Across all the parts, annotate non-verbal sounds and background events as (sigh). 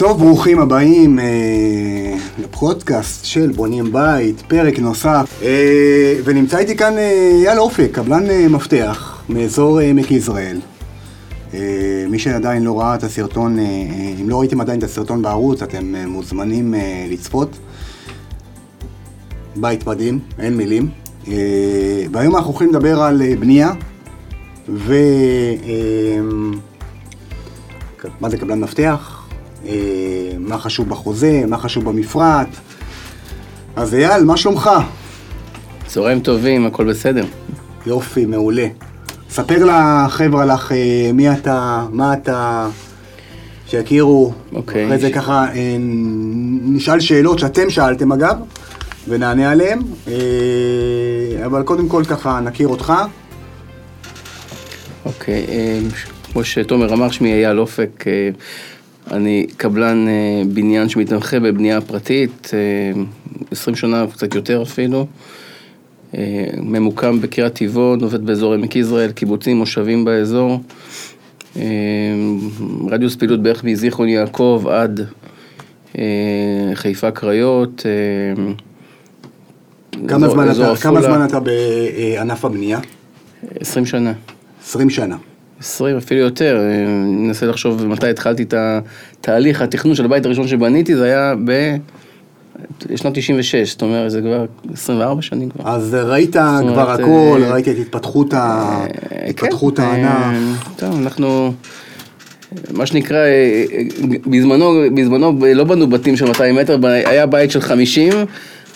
טוב, ברוכים הבאים אה, לפודקאסט של בונים בית, פרק נוסף. אה, ונמצא איתי כאן אה, אייל אופק, קבלן אה, מפתח מאזור אה, עמק יזרעאל. אה, מי שעדיין לא ראה את הסרטון, אה, אה, אם לא ראיתם עדיין את הסרטון בערוץ, אתם אה, מוזמנים אה, לצפות. בית מדהים, אין מילים. אה, והיום אנחנו הולכים לדבר על אה, בנייה, ו... אה, מה זה קבלן מפתח, אה, מה חשוב בחוזה, מה חשוב במפרט. אז אייל, מה שלומך? צהריים טובים, הכל בסדר. יופי, מעולה. ספר לחבר'ה לך אה, מי אתה, מה אתה, שיכירו. אוקיי. אחרי זה ככה אה, נשאל שאלות שאתם שאלתם אגב, ונענה עליהן. אה, אבל קודם כל ככה נכיר אותך. אוקיי, אה, כמו שתומר אמר, שמי אייל אופק, אה, אני קבלן אה, בניין שמתמחה בבנייה פרטית, אה, 20 שנה, קצת יותר אפילו. אה, ממוקם בקריית טבעון, עובד באזור עמק יזרעאל, קיבוצים, מושבים באזור. אה, רדיוס פעילות בערך מזיכרון יעקב עד אה, חיפה קריות. אה, כמה אזור- זמן אזור אתה- כמה. זמן אתה בענף הבנייה? 20 שנה. 20 שנה. 20 אפילו יותר, אה, אני מנסה לחשוב מתי התחלתי את התהליך, התכנון של הבית הראשון שבניתי, זה היה בשנת 96, זאת אומרת, זה כבר 24 שנים כבר. אז ראית אומרת, כבר הכל, אה, ראית את התפתחות אה, כן, הענף. אה, טוב, אנחנו, מה שנקרא, אה, אה, בזמנו, בזמנו לא בנו בתים של 200 מטר, ב- היה בית של 50,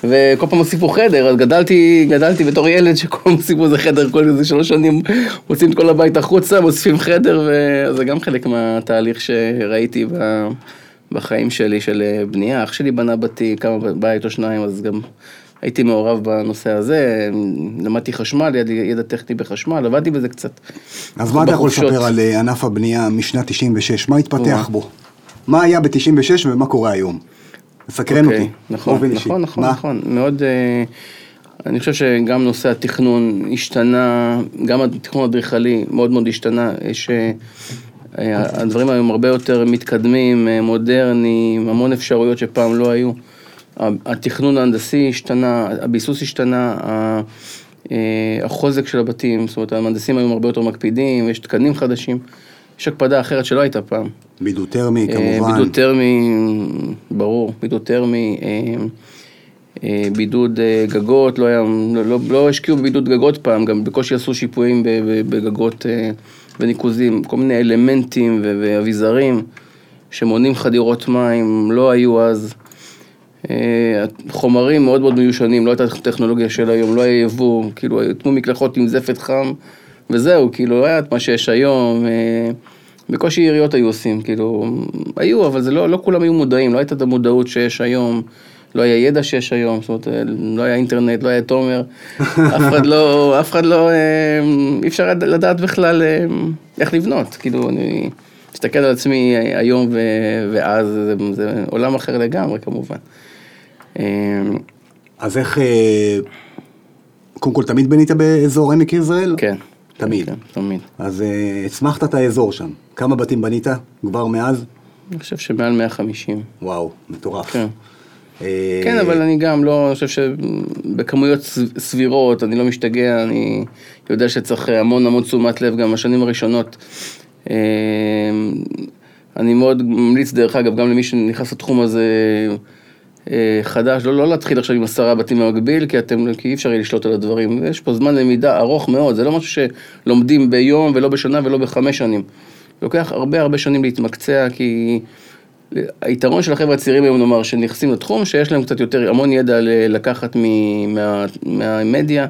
וכל פעם הוסיפו חדר, אז גדלתי, גדלתי בתור ילד שכל פעם הוסיפו איזה חדר, כל איזה שלוש שנים מוציאים את כל הבית החוצה, מוסיפים חדר, וזה גם חלק מהתהליך שראיתי ב... בחיים שלי של אה, בנייה. אח שלי בנה בתי, כמה בית או שניים, אז גם הייתי מעורב בנושא הזה. למדתי חשמל, ידע, ידע טכני בחשמל, עבדתי בזה קצת. אז מה אתה יכול. לספר על אה, ענף הבנייה משנת 96? מה התפתח. בו? מה היה ב-96 ומה קורה היום? מסקרן אוקיי, אותי. נכון. נכון, נכון? נכון. מאוד, אה, אני חושב שגם נושא התכנון השתנה, גם התכנון האדריכלי מאוד מאוד השתנה. יש, אה, אה, הדברים היום הרבה יותר מתקדמים, מודרניים, המון אפשרויות שפעם לא היו. התכנון ההנדסי השתנה, הביסוס השתנה, החוזק של הבתים, זאת אומרת, המהנדסים היום הרבה יותר מקפידים, יש תקנים חדשים. יש הקפדה אחרת שלא הייתה פעם. בידוד טרמי אה, כמובן. בידוד טרמי, ברור, בידוד טרמי, אה, אה, בידוד גגות, לא, היה, לא, לא, השקיעו בבידוד גגות פעם, גם בקושי עשו שיפועים בגגות וניקוזים, כל מיני אלמנטים ואביזרים שמונעים חדירות מים, לא היו אז. חומרים מאוד מאוד מיושנים, לא הייתה טכנולוגיה של היום, לא היה יבוא, כאילו, הטמו מקלחות עם זפת חם, וזהו, כאילו, לא היה את מה שיש היום. אה, בקושי עיריות היו עושים, כאילו, היו, אבל זה לא, לא כולם היו מודעים, לא הייתה את המודעות שיש היום, לא היה ידע שיש היום, זאת אומרת, אה, לא היה אינטרנט, לא היה תומר, (laughs) אף אחד לא, אף אחד לא, אה, אי אפשר לדעת בכלל איך לבנות, כאילו, אני מסתכל על עצמי היום ו- ואז, זה, זה עולם אחר לגמרי כמובן. אז איך... קודם כל, תמיד בנית באזור עמק יזרעאל? כן. תמיד. כן, תמיד. אז אה, הצמחת את האזור שם. כמה בתים בנית כבר מאז? אני חושב שמעל 150. וואו, מטורף. כן. אה, כן, אבל אני גם לא, אני חושב שבכמויות סב- סבירות, אני לא משתגע, אני יודע שצריך המון המון תשומת לב גם בשנים הראשונות. אה, אני מאוד ממליץ, דרך אגב, גם למי שנכנס לתחום הזה חדש, לא, לא להתחיל עכשיו עם עשרה בתים במקביל, כי אתם, כי אי אפשר יהיה לשלוט על הדברים. יש פה זמן למידה ארוך מאוד, זה לא משהו שלומדים ביום ולא בשנה ולא בחמש שנים. לוקח הרבה הרבה שנים להתמקצע, כי היתרון של החבר'ה הצעירים היום, נאמר, שנכנסים לתחום, שיש להם קצת יותר, המון ידע לקחת מ- מה- מהמדיה,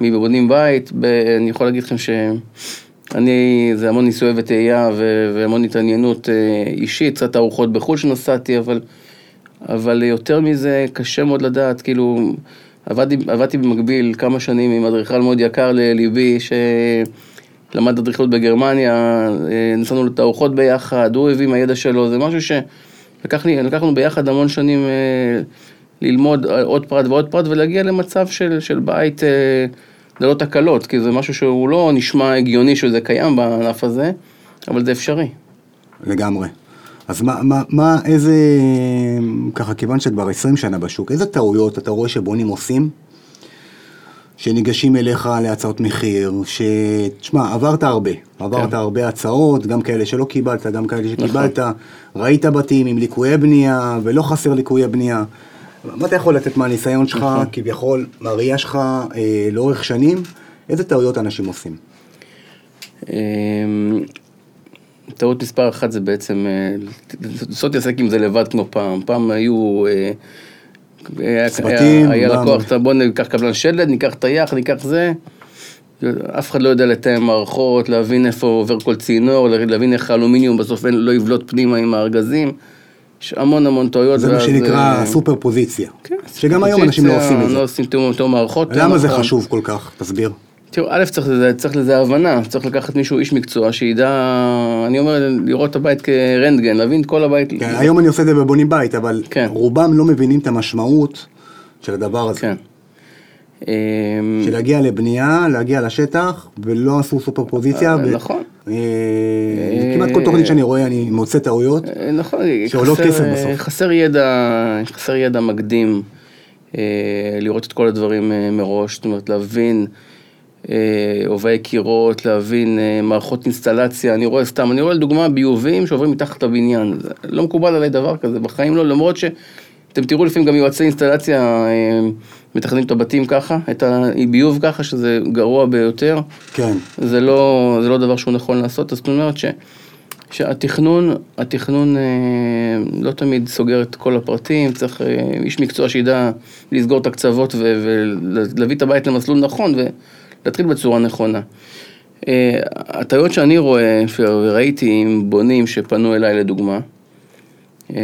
מבונים בית, ב- אני יכול להגיד לכם שאני, זה המון ניסוי וטעייה והמון התעניינות אה, אישית, קצת תערוכות בחו"ל שנסעתי, אבל, אבל יותר מזה, קשה מאוד לדעת, כאילו, עבדתי, עבדתי במקביל כמה שנים עם אדריכל מאוד יקר לליבי, ש... למד אדריכלות בגרמניה, נסענו לתערוכות ביחד, הוא הביא מהידע שלו, זה משהו שלקח לי, לקחנו ביחד המון שנים אה, ללמוד עוד פרט ועוד פרט ולהגיע למצב של, של בית אה, ללא תקלות, כי זה משהו שהוא לא נשמע הגיוני שזה קיים בענף הזה, אבל זה אפשרי. לגמרי. אז מה, מה, מה, איזה, ככה, כיוון שאת כבר 20 שנה בשוק, איזה טעויות אתה רואה שבונים עושים, שניגשים אליך להצעות מחיר, ש... תשמע, עברת הרבה, עברת כן. הרבה הצעות, גם כאלה שלא קיבלת, גם כאלה שקיבלת, ראית בתים עם ליקויי בנייה, ולא חסר ליקויי בנייה. מה אתה יכול לתת מהניסיון שלך, כביכול, מהראייה שלך אה, לאורך שנים, איזה טעויות אנשים עושים? טעות מספר אחת זה בעצם אה, לעשות להתעסק עם זה לבד כמו פעם. פעם היו... אה, היה- צוותים, היה לקוח, בוא ניקח קבלן שלד, ניקח טייח, ניקח זה. אף אחד לא יודע לתאם מערכות, להבין איפה עובר כל צינור, להבין איך האלומיניום בסוף לא יבלוט פנימה עם הארגזים. יש המון המון טעויות. זה מה שנקרא אה, סופר פוזיציה. כן, שגם היום אנשים לא עושים את זה. לא עושים תיאום מערכות. למה זה. חשוב כל כך? תסביר. תראו, א', צריך לזה, צריך לזה הבנה, צריך לקחת מישהו, איש מקצוע, שידע, אני אומר, לראות את הבית כרנטגן, להבין את כל הבית. כן, היום אני עושה את זה בבונים בית, אבל כן. רובם לא מבינים את המשמעות של הדבר הזה. כן. אמ, של להגיע לבנייה, להגיע לשטח, ולא עשו סופר פוזיציה. אה, ו- נכון. אה, כמעט כל תוכנית שאני רואה אני מוצא טעויות. אה, נכון, שעולות כסף אה, בסוף. חסר ידע, חסר ידע מקדים, אה, לראות את כל הדברים אה, מראש, זאת אומרת להבין אה, הובאי קירות, להבין אה, מערכות אינסטלציה, אני רואה סתם, אני רואה לדוגמה ביובים שעוברים מתחת לבניין, לא מקובל עליי דבר כזה, בחיים לא, למרות שאתם תראו לפעמים גם יועצי אינסטלציה אה, מתכננים את הבתים ככה, את הביוב ככה, שזה גרוע ביותר. כן. זה לא, זה לא דבר שהוא נכון לעשות, אז זאת אומרת ש, שהתכנון, התכנון לא תמיד סוגר את כל הפרטים, צריך איש מקצוע שידע לסגור את הקצוות ולהביא את הבית למסלול נכון ולהתחיל בצורה נכונה. אה, הטעויות שאני רואה וראיתי עם בונים שפנו אליי לדוגמה, אה,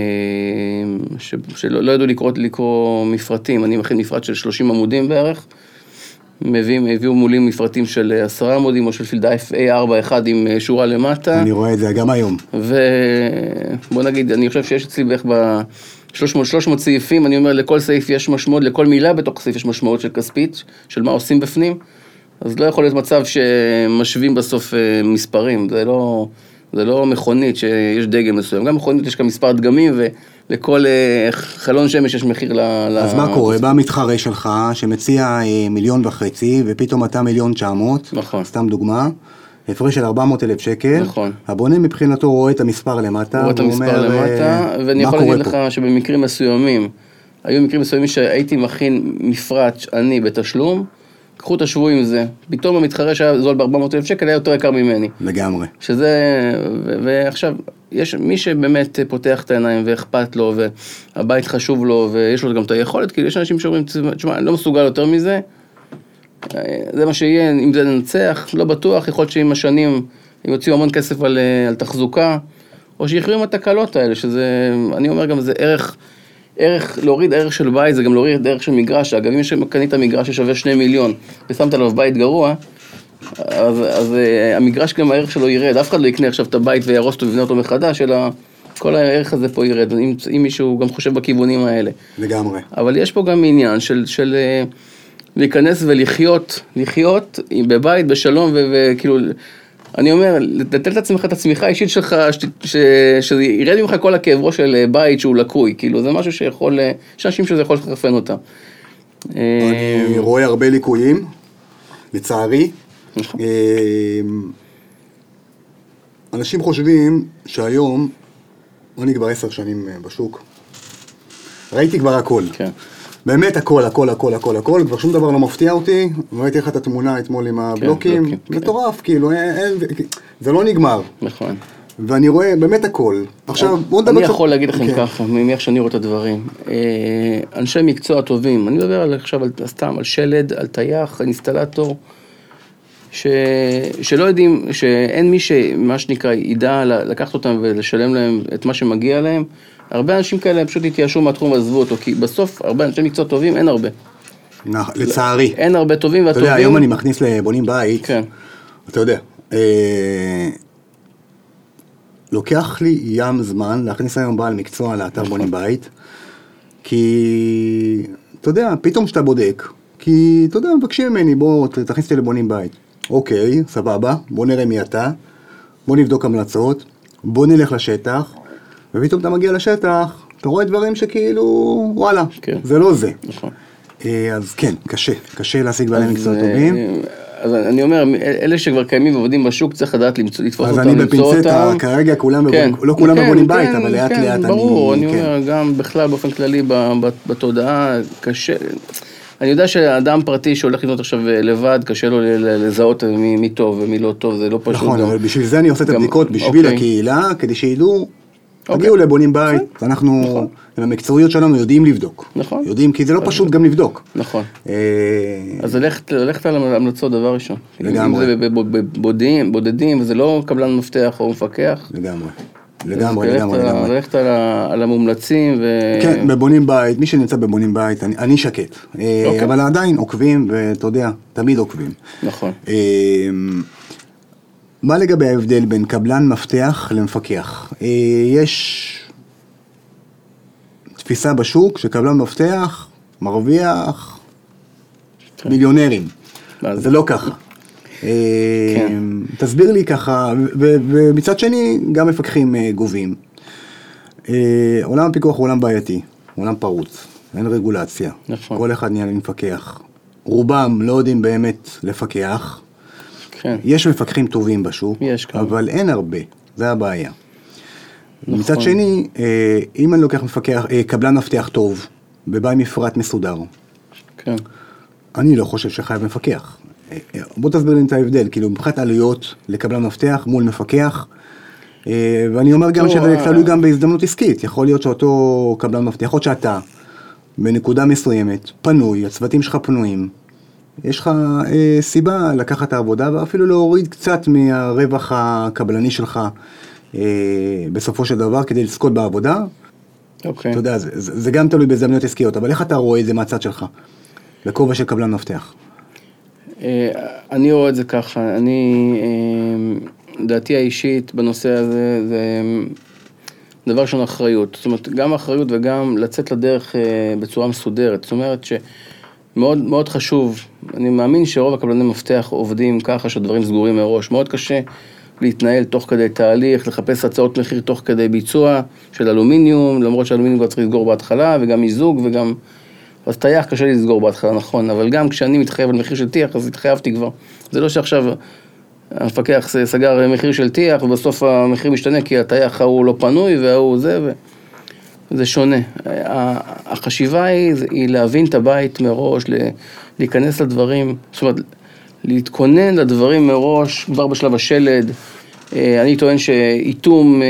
ש, שלא לא ידעו לקרוא, לקרוא מפרטים, אני מכין מפרט של 30 עמודים בערך, מביאים, הביאו מולי מפרטים של עשרה עמודים או של פילדה FA41 עם אה, שורה למטה. אני רואה את זה גם היום. ובוא נגיד, אני חושב שיש אצלי בערך ב-300 סעיפים, אני אומר לכל סעיף יש משמעות, לכל מילה בתוך הסעיף יש משמעות של כספית, של מה עושים בפנים, אז לא יכול להיות מצב שמשווים בסוף אה, מספרים, זה לא, זה לא מכונית שיש דגם מסוים, גם מכונית יש כאן מספר דגמים ולכל אה, חלון שמש יש מחיר ל... אז ל- מה קורה? בא מתחרה שלך שמציע אה, מיליון וחצי, ופתאום אתה מיליון תשע מאות. נכון. סתם דוגמה. הפרש של 400 אלף שקל. נכון. הבונה מבחינתו רואה את המספר למטה. רואה את המספר אומר, למטה, ואני יכול להגיד פה? לך שבמקרים מסוימים, היו מקרים מסוימים שהייתי מכין מפרט אני בתשלום, קחו תשוו עם זה, פתאום המתחרה שהיה זול ב-400 אלף שקל היה יותר יקר ממני. לגמרי. שזה, ו- ועכשיו, יש מי שבאמת פותח את העיניים ואכפת לו, והבית חשוב לו, ויש לו גם את היכולת, כאילו יש אנשים שאומרים, תשמע, אני לא מסוגל יותר מזה, זה מה שיהיה, אם זה ננצח, לא בטוח, יכול להיות שעם השנים הם יוציאו המון כסף על, אה, על תחזוקה, או שיחיו עם התקלות האלה, שזה, אני אומר גם, זה ערך, ערך, להוריד ערך של בית זה גם להוריד ערך של מגרש, אגב, אם קנית מגרש ששווה שני מיליון ושמת עליו בית גרוע, אז, אז uh, המגרש גם הערך שלו ירד, אף אחד לא יקנה עכשיו את הבית ויהרוס אותו ויבנה אותו מחדש, אלא כל הערך הזה פה ירד, אם, אם מישהו גם חושב בכיוונים האלה. לגמרי. אבל יש פה גם עניין של, של אה, להיכנס ולחיות, לחיות בבית, בשלום, ו- וכאילו, אני אומר, לתת לעצמך את הצמיחה האישית שלך, ש- ש- שזה ירד ממך כל הכאב ראש של אה, בית שהוא לקוי, כאילו, זה משהו שיכול, אה, יש אנשים שזה יכול לחרפן אותם. אה, אני רואה הרבה ליקויים, לצערי. נכון. אה, אנשים חושבים שהיום, אני כבר עשר שנים אה, בשוק, ראיתי כבר הכל. כן. באמת הכל, הכל, הכל, הכל, הכל, כבר שום דבר לא מפתיע אותי, ראיתי לך את התמונה אתמול עם הבלוקים, בלוקים, כן. מטורף, כאילו, אין- אין- זה לא נגמר, נכון. ואני רואה באמת הכל. עכשיו, בוא נדבר אני יכול להגיד לכם כן. ככה, מאיך שאני רואה את הדברים. אה, אנשי מקצוע טובים, אני מדבר על, עכשיו על, סתם על שלד, על טייח, על אינסטלטור, ש, שלא יודעים, שאין מי שמה שנקרא ידע לקחת אותם ולשלם להם את מה שמגיע להם. הרבה אנשים כאלה פשוט התייאשו מהתחום ועזבו אותו, כי בסוף הרבה אנשי מקצוע טובים אין הרבה. נח- לצערי. אין הרבה טובים אתה והטובים... יודע, היום אני מכניס לבונים בית, כן, אתה יודע, אה, לוקח לי ים זמן להכניס היום בעל מקצוע לאתר נכון. בונים בית, כי, אתה יודע, פתאום כשאתה בודק, כי, אתה יודע, מבקשים ממני, בוא, תכניס אותי לבונים בית. אוקיי, סבבה, בוא נראה מי אתה, בוא נבדוק המלצות, בוא נלך לשטח, ופתאום אתה מגיע לשטח, אתה רואה דברים שכאילו, וואלה, כן. זה לא זה. נכון. אה, אז כן, קשה, קשה להשיג בעלי אז, מקצוע אה, טובים. אז אני אומר, אלה שכבר קיימים ועובדים בשוק, צריך לדעת לתפוס אז אותם, אני למצוא אותם. בפינצטה, כרגע כולם, כן, בבונים- לא כולם כן, בונים בית, כן, אבל לאט כן, לאט אני... ברור, אני כן. אומר, גם בכלל באופן כללי בתודעה, קשה, אני יודע שאדם פרטי שהולך לבנות עכשיו אה, לבד, קשה לו לזהות מי מי טוב ומי לא טוב, זה לא פשוט. נכון, גם. אבל בשביל זה אני עושה את הבדיקות, בשביל אוקיי. הקהילה, כדי שידעו. תגיעו לבונים בית, אנחנו, נכון. עם המקצועיות שלנו יודעים לבדוק. נכון. יודעים, כי זה לא פשוט גם לבדוק. נכון. אה, אז ללכת, על המלצות דבר ראשון. לגמרי. אם זה בבודדים, בודדים, וזה לא קבלן מפתח או מפקח. לגמרי, לגמרי, לגמרי, לגמרי. ללכת על על המומלצים, ו... כן, בבונים בית, מי שנמצא בבונים בית, אני, אני שקט. אה, אוקיי. אבל עדיין עוקבים, ואתה יודע, תמיד עוקבים. נכון. מה לגבי ההבדל בין קבלן מפתח למפקח? אה, יש תפיסה בשוק שקבלן מפתח מרוויח כן. מיליונרים. מה זה? לא ככה. אה, כן. תסביר לי ככה, ומצד שני, גם מפקחים אה, גובים. עולם הפיקוח הוא עולם בעייתי, עולם פרוץ, אין רגולציה. נכון. כל אחד נהיה מפקח. רובם לא יודעים באמת לפקח. כן. יש מפקחים טובים בשוק, יש כמה. אבל אין הרבה, זה הבעיה. נכון. מצד שני, אה, אם אני לוקח מפקח, אה, קבלן מפתח טוב, ובא עם מפרט מסודר, כן. אני לא חושב שחייב מפקח. אה, בוא תסביר לי את ההבדל, כאילו מבחינת עלויות לקבלן מפתח מול מפקח, ואני אומר גם שזה תלוי גם בהזדמנות עסקית, יכול להיות שאותו קבלן מפתח, יכול להיות שאתה בנקודה מסוימת, פנוי, הצוותים שלך פנויים, יש לך אה, סיבה לקחת את העבודה ואפילו להוריד קצת מהרווח הקבלני שלך אה, בסופו של דבר כדי לזכות בעבודה. אוקיי. אתה יודע, זה, זה, זה גם תלוי בהזדמנויות עסקיות, אבל איך אתה רואה את זה מהצד שלך? בכובע של קבלן מפתח. אה, אני רואה את זה ככה, אני, אה, דעתי האישית בנושא הזה זה דבר ראשון אחריות. זאת אומרת, גם אחריות וגם לצאת לדרך אה, בצורה מסודרת. זאת אומרת שמאוד מאוד חשוב, אני מאמין שרוב הקבלני מפתח עובדים ככה שהדברים סגורים מראש. מאוד קשה להתנהל תוך כדי תהליך, לחפש הצעות מחיר תוך כדי ביצוע של אלומיניום, למרות שאלומיניום כבר צריך לסגור בהתחלה, וגם מיזוג וגם... אז טייח קשה לי לסגור בהתחלה, נכון, אבל גם כשאני מתחייב על מחיר של טיח, אז התחייבתי כבר. זה לא שעכשיו המפקח סגר מחיר של טיח, ובסוף המחיר משתנה כי הטייח ההוא לא פנוי וההוא זה, ו... זה שונה. החשיבה היא, היא להבין את הבית מראש, להיכנס לדברים, זאת אומרת, להתכונן לדברים מראש, כבר בשלב השלד. אה, אני טוען שאיתום,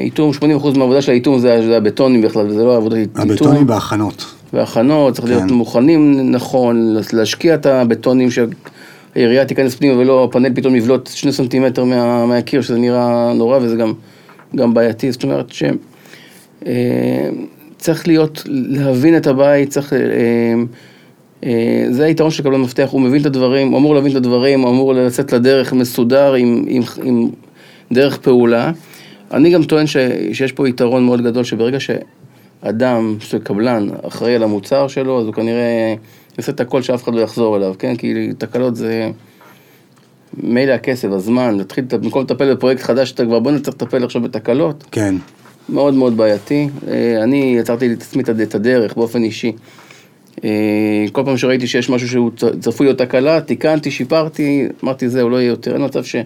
איתום, 80% מהעבודה של האיתום זה, זה הבטונים בכלל, וזה לא עבודת איתום. הבטונים בהכנות. והכנות, צריך להיות כן. מוכנים נכון, להשקיע את הבטונים שהעירייה תיכנס פנימה ולא הפאנל פתאום יבלוט שני סנטימטר מה, מהקיר, שזה נראה נורא וזה גם, גם בעייתי, זאת אומרת ש... אה, צריך להיות, להבין את הבית, צריך... אה, אה, זה היתרון של קבלן מפתח, הוא מבין את הדברים, הוא אמור להבין את הדברים, הוא אמור לצאת לדרך מסודר עם, עם, עם דרך פעולה. אני גם טוען ש, שיש פה יתרון מאוד גדול, שברגע שאדם, שקבלן, אחראי על המוצר שלו, אז הוא כנראה יעשה את הכל שאף אחד לא יחזור אליו, כן? כי תקלות זה... מילא הכסף, הזמן, להתחיל, במקום לטפל בפרויקט חדש, אתה כבר בוא נצטרך לטפל עכשיו בתקלות. כן. מאוד מאוד בעייתי. אה, אני יצרתי לעצמי את הדרך באופן אישי. אה, כל פעם שראיתי שיש משהו שהוא צפוי להיות תקלה, תיקנתי, שיפרתי, אמרתי זהו, לא יהיה יותר. אין מצב ש,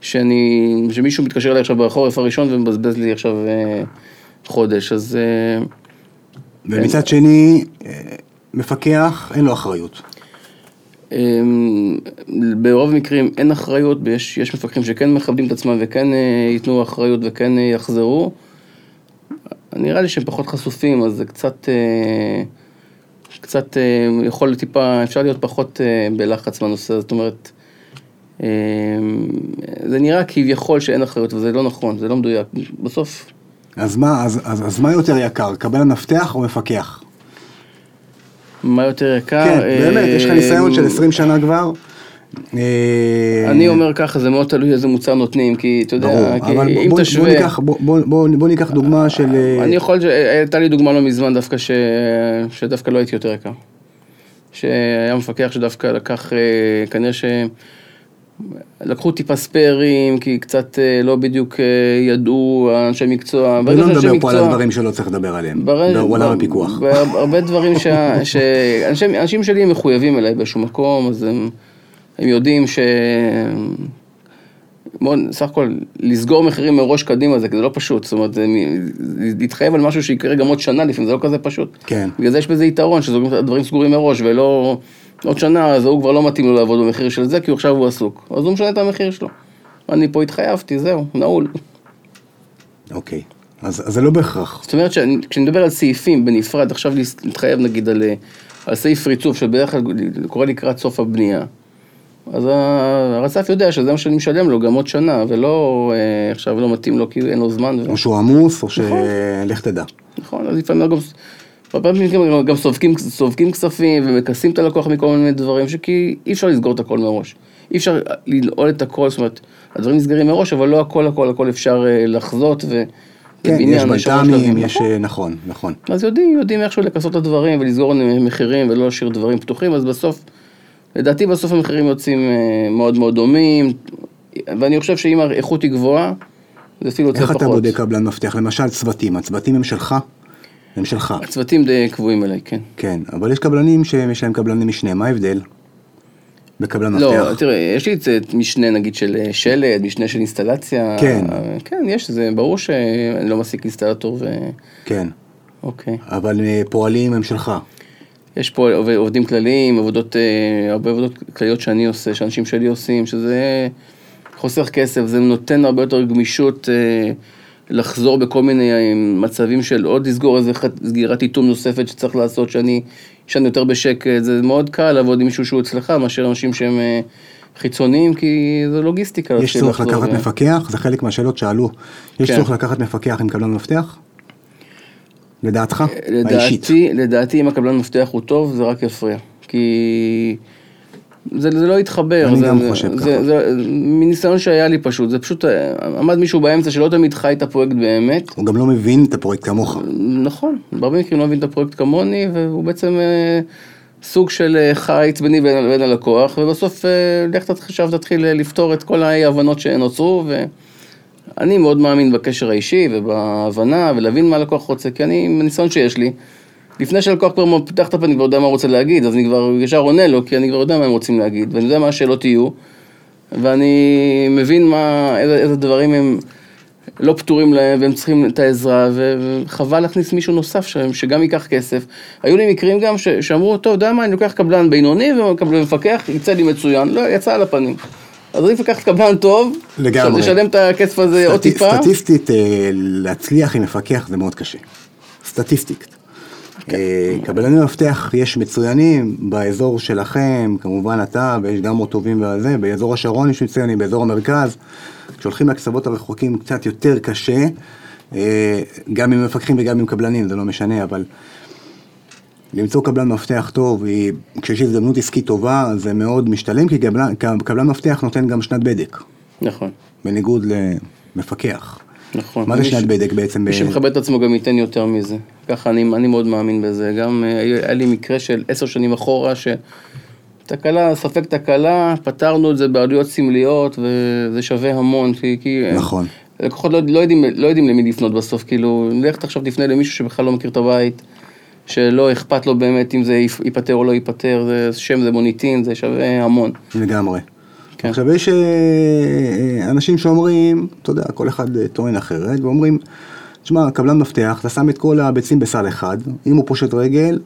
שאני, שמישהו מתקשר אליי עכשיו בחורף הראשון ומבזבז לי עכשיו אה, חודש, אז ומצד שני, אה, מפקח, אין לו אחריות. אה, ברוב המקרים אין אחריות, יש, יש מפקחים שכן מכבדים את עצמם וכן ייתנו אחריות וכן יחזרו. נראה לי שהם פחות חשופים, אז זה קצת, אה, קצת אה, יכול טיפה, אפשר להיות פחות אה, בלחץ הזה. זאת אומרת, אה, זה נראה כביכול שאין אחריות, וזה לא נכון, זה לא מדויק. בסוף, אז מה, אז, אז, אז מה יותר יקר, קבלן מפתח או מפקח? מה יותר יקר? כן, באמת, יש לך אה, ניסיון של 20 שנה כבר. אה, אני אומר ככה, זה מאוד תלוי איזה מוצר נותנים, כי אתה יודע, כי אם תשווה... בוא, ניקח, דוגמה של... אה, אני יכול, הייתה לי דוגמה לא מזמן דווקא. שדווקא לא הייתי יותר יקר. שהיה מפקח שדווקא לקח, אה, כנראה ש... לקחו טיפה ספיירים, כי קצת אה, לא בדיוק אה, ידעו אנשי מקצוע. ולא נדבר פה על הדברים שלא צריך לדבר עליהם, בעולם הפיקוח. הרבה דברים (laughs) ש... ש... אנשים, אנשים שלי מחויבים אליי באיזשהו מקום, אז הם, הם יודעים ש... בוא, סך הכל, לסגור מחירים מראש קדימה זה, זה לא פשוט, זאת אומרת, זה להתחייב על משהו שיקרה גם עוד שנה לפעמים, זה לא כזה פשוט. כן. בגלל זה יש בזה יתרון, שהדברים סגורים מראש, ולא עוד שנה, אז ההוא כבר לא מתאים לו לעבוד במחיר של זה, כי הוא עכשיו הוא עסוק. אז הוא משנה את המחיר שלו. אני פה התחייבתי, זהו, נעול. אוקיי, אז אז זה לא בהכרח. זאת אומרת שכשאני מדבר על סעיפים בנפרד, עכשיו להתחייב נגיד על, אה, על סעיף ריצוף, שבדרך כלל קורה לקראת סוף הבנייה, אז הרצף יודע שזה מה שאני משלם לו גם עוד שנה, ולא אה, עכשיו לא מתאים לו כי אין לו זמן. או שהוא עמוס, או נכון. שלך תדע. נכון, אז לפעמים גם, הרבה פעמים גם, גם סופקים, סופקים כספים ומכסים את הלקוח מכל מיני דברים, שכי אי אפשר לסגור את הכל מראש. אי אפשר לנעול את הכל, זאת אומרת, הדברים נסגרים מראש, אבל לא הכל הכל הכל אפשר אה, לחזות ו... כן, יש בלת"מים. יש... נכון. אה, נכון, נכון. אז יודעים, יודעים איכשהו לכסות את הדברים ולסגור מחירים ולא להשאיר דברים פתוחים, אז בסוף, לדעתי בסוף המחירים יוצאים אה, מאוד מאוד דומים, ואני חושב שאם האיכות היא גבוהה, זה אפילו יוצא איך פחות. אתה בודק קבלן מפתח? למשל צוותים, הצוותים הם שלך? הם שלך, הצוותים די קבועים אליי, כן. כן. אבל יש קבלנים שיש להם קבלני משנה, מה ההבדל? בקבלן לא, מפתח. תראה, יש לי את משנה נגיד של אה, שלד, משנה של אינסטלציה. כן. כן, יש, זה ברור שאני לא מעסיק אינסטלטור ו... כן. אוקיי. אבל אה, פועלים הם שלך. יש פה עובד- עובדים כלליים, עבודות, אה, הרבה עבודות כלליות שאני עושה, שאנשים שלי עושים, שזה חוסך כסף, זה נותן הרבה יותר גמישות אה, לחזור בכל מיני אה, מצבים של עוד לסגור איזה סגירת איתום נוספת שצריך לעשות, שאני אשן יותר בשקט, זה מאוד קל לעבוד עם מישהו שהוא אצלך, מאשר אנשים שהם חיצוניים, כי זה לוגיסטיקה. יש צורך לחזור לקחת ו- מפקח? זה חלק מהשאלות שאלו. יש כן. צורך לקחת מפקח עם קבלן מפתח? לדעתך? האישית. לדעתי, לדעתי אם הקבלן מפתח הוא טוב, זה רק יפריע. כי זה, זה לא יתחבר. אני זה, גם זה, חושב זה, ככה. זה, מניסיון שהיה לי פשוט, זה פשוט, אה, עמד מישהו באמצע שלא תמיד חי את הפרויקט באמת. הוא גם לא מבין את הפרויקט כמוך. נכון, בהרבה מקרים לא מבין את הפרויקט כמוני, והוא בעצם אה, סוג של אה, חיץ ביני ובין הלקוח, ובסוף אה, לך תתחיל- תתחיל אה, לפתור את כל האי הבנות שנוצרו, ואני מאוד מאמין בקשר האישי ובהבנה, ולהבין מה הלקוח רוצה, כי אני, בניסיון שיש לי, לפני שהלקוח כבר פותח את הפה, אני כבר יודע מה הוא רוצה להגיד, אז אני כבר ישר עונה לו, כי אני כבר יודע מה הם רוצים להגיד, ואני יודע מה השאלות יהיו, ואני מבין מה, איזה, איזה דברים הם לא פתורים להם, והם צריכים את העזרה, וחבל להכניס מישהו נוסף שם, שגם ייקח כסף. היו לי מקרים גם ש, שאמרו, טוב, יודע מה, אני לוקח קבלן בינוני ומפקח, יצא לי מצוין, לא, יצא על הפנים. אז עדיף לקחת קבלן טוב, לגמרי. לשלם את הכסף הזה עוד טיפה. סטטיסטית, אה, להצליח עם מפקח זה מאוד קשה. סטטיסטית. כן. אה, קבלני מפתח יש מצוינים באזור שלכם, כמובן אתה, ויש גם עוד טובים בזה, באזור השרון יש מצוינים, באזור המרכז. כשהולכים מהקצוות הרחוקים קצת יותר קשה, אה, גם עם מפקחים וגם עם קבלנים, זה לא משנה, אבל למצוא קבלן מפתח טוב, היא- כשיש הזדמנות עסקית טובה, זה מאוד משתלם, כי קבלן, קבלן מפתח נותן גם שנת בדק, נכון, בניגוד למפקח. נכון. מה זה שנת בדק בעצם? מי שמכבד את עצמו גם ייתן יותר מזה. ככה אני, אני מאוד מאמין בזה. גם אה, היה היה לי מקרה של עשר שנים אחורה, שתקלה, ספק תקלה, פתרנו את זה בעלויות סמליות, וזה שווה המון, כי... כי אה, נכון. לקוחות לא, לא, יודעים, לא יודעים למי לפנות בסוף, כאילו, לך עכשיו תפנה למישהו שבכלל לא מכיר את הבית, שלא אכפת לו באמת אם זה ייפ- ייפתר או לא ייפתר, זה שם, זה מוניטין, זה שווה המון. לגמרי. כן. עכשיו יש אה, אה, אנשים שאומרים, אתה יודע, כל אחד אה, טוען אחרת, ואומרים, תשמע, קבלן מפתח, אתה שם את כל הביצים בסל אחד, אם הוא פושט רגל,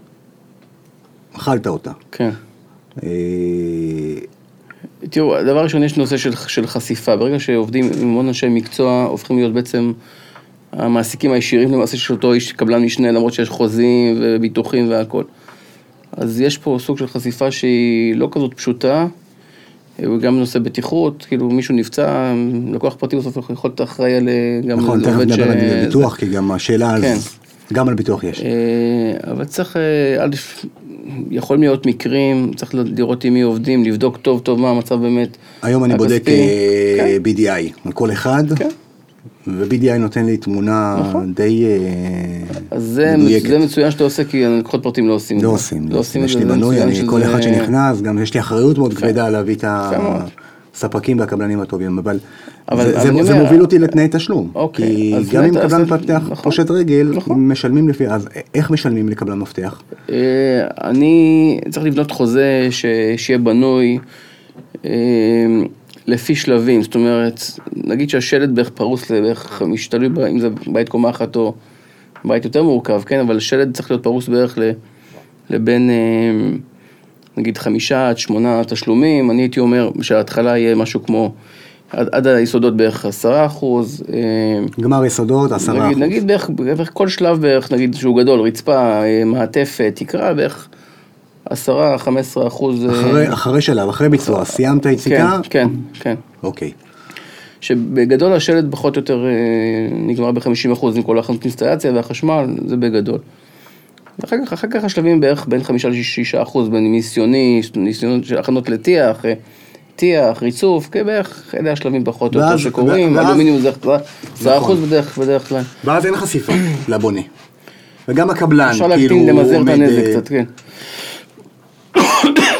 אכלת אותה. כן. תראו, דבר ראשון, יש נושא של, של חשיפה. ברגע שעובדים עם המון אנשי מקצוע, הופכים להיות בעצם המעסיקים הישירים למעשה של אותו איש קבלן משנה, למרות שיש חוזים וביטוחים והכל. אז יש פה סוג של חשיפה שהיא לא כזאת פשוטה, וגם נושא בטיחות, כאילו מישהו נפצע, לקוח פרטי בסוף יכול להיות אחראי על גם נכון, תכף נדבר על זה- ביטוח, כי גם השאלה, כן. אז גם על ביטוח יש. אה, אבל צריך, אה, א', יכולים להיות מקרים, צריך לראות עם מי עובדים, לבדוק טוב טוב מה המצב באמת. היום אני בודק הכספי. אה, כן. BDI על כל אחד, כן. ו-BDI נותן לי תמונה נכון. די אה, אז זה. זה מצוין שאתה עושה, כי לקוחות פרטיים לא עושים את זה. לא עושים, לא עושים יש לי בנוי, אני, כל אחד שנכנס, גם יש לי אחריות מאוד כבדה להביא את הספקים והקבלנים הטובים, אבל, אבל- זה, אבל זה, זה אומר- מוביל אותי לתנאי תשלום. אוקיי, כי גם אם קבלן מפתח נכון. פושט רגל, נכון. משלמים לפי, אז איך משלמים לקבלן מפתח? אה, אני צריך לבנות חוזה ש... שיהיה בנוי אה, לפי שלבים, זאת אומרת, נגיד שהשלט בערך פרוס לבערך, תלוי אם זה בית קומה אחת או בית יותר מורכב, כן, אבל שלט צריך להיות פרוס בערך ל... לבין אה, נגיד חמישה עד שמונה תשלומים, אני הייתי אומר שההתחלה יהיה משהו כמו עד, עד היסודות בערך עשרה אחוז, אה, גמר יסודות, עשרה אחוז. נגיד בערך, בערך כל שלב בערך, נגיד שהוא גדול, רצפה, אה, מעטפת, תקרה בערך עשרה, חמש עשרה אחוז. אה, אחרי, אחרי שלב, אחרי ביצוע, סיימת יציקה? כן, כן, כן. אוקיי. שבגדול השלט פחות או יותר אה, נגמר ב-50 אחוז עם כל האינסטלציה והחשמל, זה בגדול. ואחר כך, אחר כך השלבים בערך בין 5 ל-6 אחוז, בין ניסיוני, ניסיונות של הכנות לטיח, אה, טיח, ריצוף, כן, בערך, אלה השלבים פחות או יותר שקורים, אלומיניום זה 10 אחוז נכון. בדרך בדרך כלל. ואז אין חשיפה לבונה. וגם הקבלן, אפשר כאילו, להקטין, למזער את עומד, הנזק קצת, כן.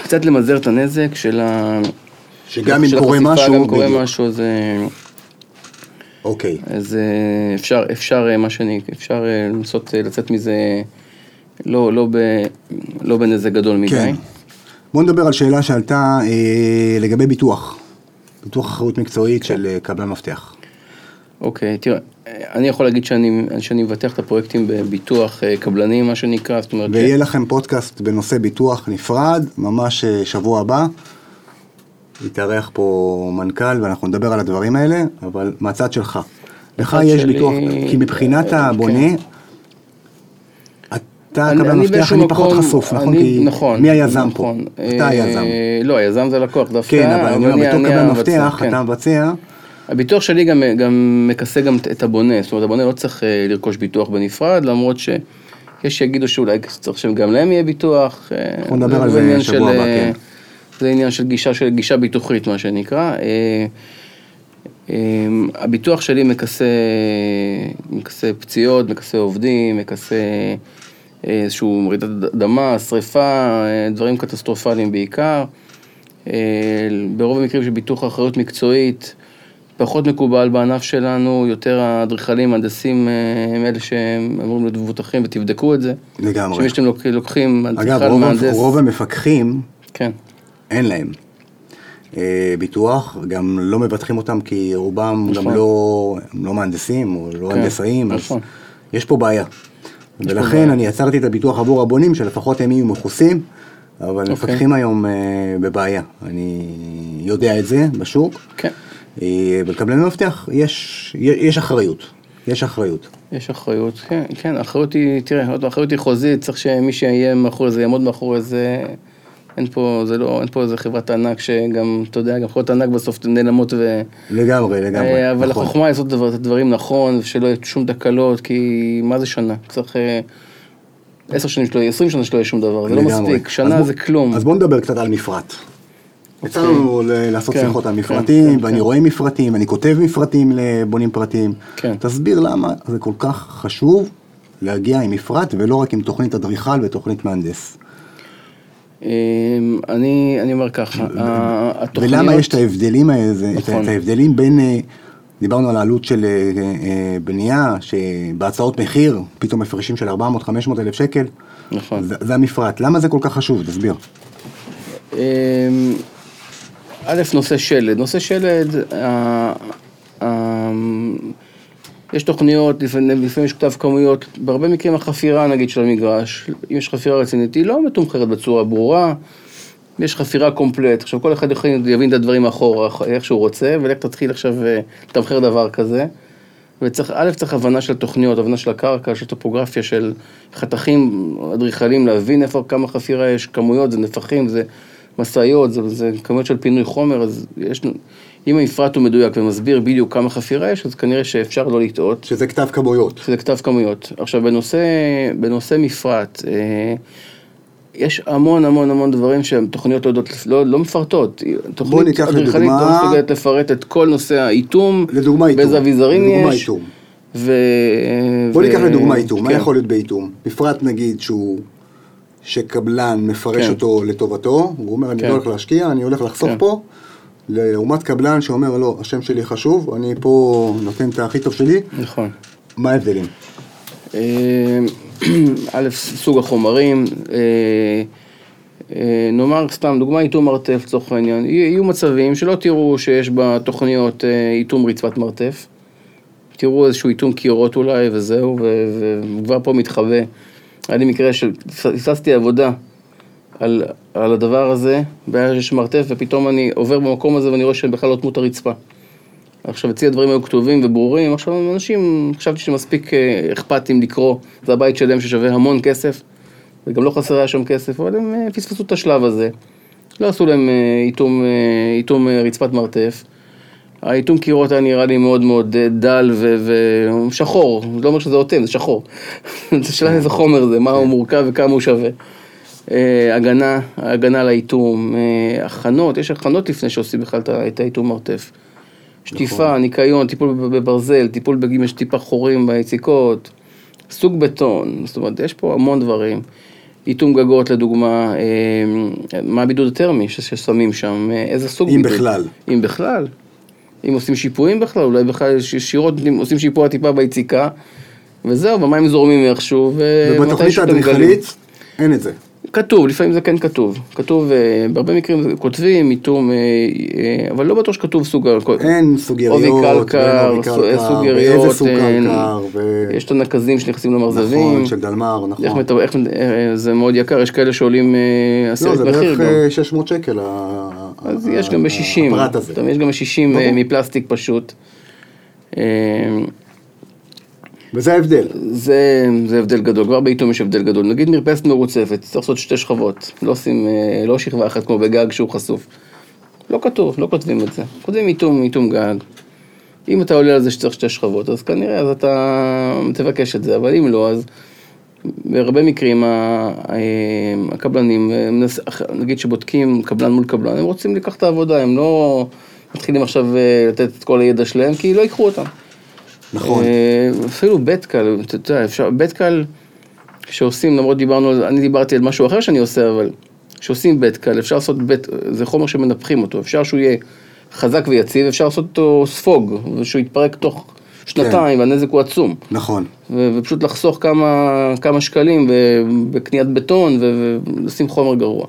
קצת למזער את הנזק של ה... שגם אם קורה משהו, גם קורה. משהו, אז, אה, אוקיי. אז אה, אפשר, אפשר, אה, מה שאני, אפשר לנסות לצאת מזה לא, לא, ב, לא בנזק גדול מדי. כן. בוא נדבר על שאלה שעלתה אה, לגבי ביטוח. ביטוח אחריות מקצועית כן. של קבלן מפתח. אוקיי, תראה, אה, אני יכול להגיד שאני, שאני מבטח את הפרויקטים בביטוח אה, קבלני, מה שנקרא, זאת אומרת, ויהיה לכם פודקאסט בנושא ביטוח נפרד, ממש אה, שבוע הבא. יתארח פה מנכ"ל ואנחנו נדבר על הדברים האלה, אבל מהצד שלך. לך יש שלי, ביטוח, כי מבחינת אה, הבונה, אתה אני- קבלן אני מפתח, אני פחות מקום- חשוף, נכון? אני- כי נכון, מי היזם פה? נכון. אתה אה, היזם. לא, היזם זה לקוח דווקא. כן, אבל אני אומר, בתור קבלן מפתח, כן. אתה מבצע, הביטוח שלי גם, גם מכסה גם את הבונה, זאת אומרת הבונה לא צריך אה, לרכוש ביטוח בנפרד, למרות שיש שיגידו שאולי צריך שגם להם יהיה ביטוח. אה, אנחנו נדבר על זה זה שבוע של, הבא, אה, כן. זה עניין של גישה, של גישה ביטוחית מה שנקרא. הביטוח שלי מכסה, מכסה פציעות, מכסה עובדים, מכסה איזשהו רעידת אדמה, שריפה, דברים קטסטרופליים בעיקר. ברוב המקרים של ביטוח אחריות מקצועית, פחות מקובל בענף שלנו, יותר האדריכלים, מהנדסים, אה, הם אלה שהם אמורים להיות מבוטחים ותבדקו את זה. לגמרי. שאם שאתם לוק- לוקחים אגב, רוב, מהנדס, רוב המפקחים, כן, אין להם אה, ביטוח, גם לא מבטחים אותם כי רובם נכון. גם לא, לא מהנדסים או לא כן, הנדסאים, אז נכון. יש פה בעיה. ולכן בעיה. אני יצרתי את הביטוח עבור הבונים, שלפחות הם יהיו מכוסים, אבל אוקיי. מפקחים היום אה, בבעיה. אני יודע את זה בשוק. כן, אה, ולקבלני מפתח יש, יש אחריות. יש אחריות. יש אחריות, כן, כן, האחריות היא, תראה, עוד האחריות היא חוזית, צריך שמי שיהיה מאחורי זה, יעמוד מאחורי זה, אין פה, זה לא, אין פה איזה חברת ענק שגם, אתה יודע, גם חברות ענק בסוף נעלמות ו... לגמרי, לגמרי. אה, אבל נכון. החוכמה היא לעשות את הדברים נכון, ושלא יהיו שום תקלות, כי מה זה שנה? צריך אה, עשר שנים שלא יהיה, עשרים שנה שלא יהיה שום דבר, זה לא. מספיק, שנה בוא- זה כלום. אז בואו נדבר קצת על מפרט. יצא אוקיי. לנו ל- לעשות כן, שיחות על כן, מפרטים, כן, ואני כן. רואה מפרטים, ואני כותב מפרטים לבונים פרטיים. תסביר למה זה כל כך חשוב להגיע עם מפרט, ולא רק עם תוכנית אדריכל ותוכנית מהנדס. אה, אני אני אומר ככה, התוכניות... ולמה יש את ההבדלים האלה, נכון. את ההבדלים בין, אה, דיברנו על העלות של אה, אה, בנייה, שבהצעות מחיר, פתאום הפרשים של 400-500 אלף שקל. נכון. זה זה המפרט. למה זה כל כך חשוב? תסביר. א', נושא שלד. נושא שלד, ה- ה- יש תוכניות, לפעמים יש כתב כמויות, בהרבה מקרים החפירה נגיד של המגרש, אם יש חפירה רצינית, היא לא מתומחרת בצורה ברורה, יש חפירה קומפלט, עכשיו כל אחד יכול יבין את הדברים אחורה, איך שהוא רוצה, ולך תתחיל עכשיו אה, לתמחר דבר כזה. וצריך, א', צריך הבנה של תוכניות, הבנה של הקרקע, של טופוגרפיה, של חתכים, אדריכלים, להבין איפה, כמה חפירה יש, כמויות, זה נפחים, זה משאיות, זה, זה כמויות של פינוי חומר, אז יש, אם המפרט הוא מדויק ומסביר בדיוק כמה חפירה יש, אז כנראה שאפשר לא לטעות. שזה כתב כמויות. שזה כתב כמויות. עכשיו, בנושא, בנושא מפרט, אה, יש המון המון המון דברים שהתוכניות לא יודעות, לא, לא מפרטות. תוכנית ניקח אדריכלית לדוגמה- לא מסוגלת לפרט את כל נושא האיתום, לדוגמה איתום. באיזה אביזרים לדוגמה יש. איתום. ו... בוא ו- ניקח לדוגמה איתום, מה כן. יכול להיות באיתום? מפרט נגיד שהוא, שקבלן מפרש כן. אותו לטובתו, הוא אומר אני כן. לא הולך להשקיע, אני הולך לחסוך כן. פה, לעומת קבלן שאומר, לא, השם שלי חשוב, אני פה נותן את הכי טוב שלי, נכון. מה ההבדלים? אה, (clears throat) א', סוג החומרים, אה, אה, נאמר סתם, דוגמה איתום מרתף לצורך העניין, יהיו מצבים שלא תראו שיש בתוכניות איתום רצפת מרתף, תראו איזשהו איתום קירות אולי וזהו, וכבר פה מתחווה. היה לי מקרה שפספסתי עבודה על, על הדבר הזה, בעיה שיש מרתף, ופתאום אני עובר במקום הזה ואני רואה שבכלל לא דמות הרצפה. עכשיו אצלי הדברים היו כתובים וברורים, עכשיו אנשים, חשבתי שמספיק אה, אכפתים לקרוא, זה הבית שלהם ששווה המון כסף, וגם לא חסר היה שם כסף, אבל הם אה, פספסו את השלב הזה. לא עשו להם אה, איתום, איתום רצפת מרתף. האיתום קירות היה נראה לי מאוד מאוד דל ושחור, לא אומר שזה אוטם, זה שחור. (laughs) זה שאלה איזה חומר זה, מה הוא מורכב וכמה הוא שווה. הגנה, הגנה על האיתום, הכנות, יש הכנות לפני שעושים בכלל את האיתום מרתף. שטיפה, נכון. ניקיון, טיפול בברזל, טיפול אם יש טיפה חורים ביציקות, סוג בטון, זאת אומרת, יש פה המון דברים. איתום גגות לדוגמה, אה, מה הבידוד הטרמי ששמים שם, אה, איזה סוג אם בידוד. אם בכלל. אם בכלל. אם עושים שיפועים בכלל, אולי בכלל ישירות עושים שיפוע טיפה ביציקה, וזהו, במים זורמים איכשהו, ובתוכנית האדריכלית אין את זה. כתוב, לפעמים זה כן כתוב. כתוב, אה, בהרבה מקרים כותבים, מיתום, אה, אה, אבל לא בטוח שכתוב סוג... אין סוג יריות, עובי קלקר, סוג יריות, ואיזה סוג קלקר, יש את הנקזים שנכנסים למרזבים. נכון, של דלמר, נכון. איך, זה מאוד יקר, יש כאלה שעולים עשרת מחיר. לא, זה בערך 600 שקל, אז יש גם ב-60. הפרט הזה. יש גם ב-60 מפלסטיק פשוט. וזה ההבדל. זה, זה הבדל גדול, כבר בעיתום יש הבדל גדול. נגיד מרפסת מרוצפת, צריך לעשות שתי שכבות, לא עושים, אה, לא שכבה אחת כמו בגג שהוא חשוף. לא כתוב, לא כותבים את זה. כותבים איתום, איתום גג. אם אתה עולה על זה שצריך שתי שכבות, אז כנראה אז אתה תבקש את זה, אבל אם לא, אז בהרבה מקרים הקבלנים, נגיד שבודקים קבלן מול קבלן, הם רוצים לקחת את העבודה, הם לא מתחילים עכשיו אה, לתת את כל הידע שלהם, כי לא ייקחו אותם. נכון. אה, אפילו בטקל, אתה יודע, אפשר, בטקל, כשעושים, למרות דיברנו על זה, אני דיברתי על משהו אחר שאני עושה, אבל כשעושים בטקל, אפשר לעשות בט, זה חומר שמנפחים אותו, אפשר שהוא יהיה חזק ויציב, אפשר לעשות אותו ספוג, ושהוא יתפרק תוך שנתיים, כן. והנזק הוא עצום. נכון. ו- ופשוט לחסוך כמה, כמה שקלים בקניית בטון ולשים חומר גרוע.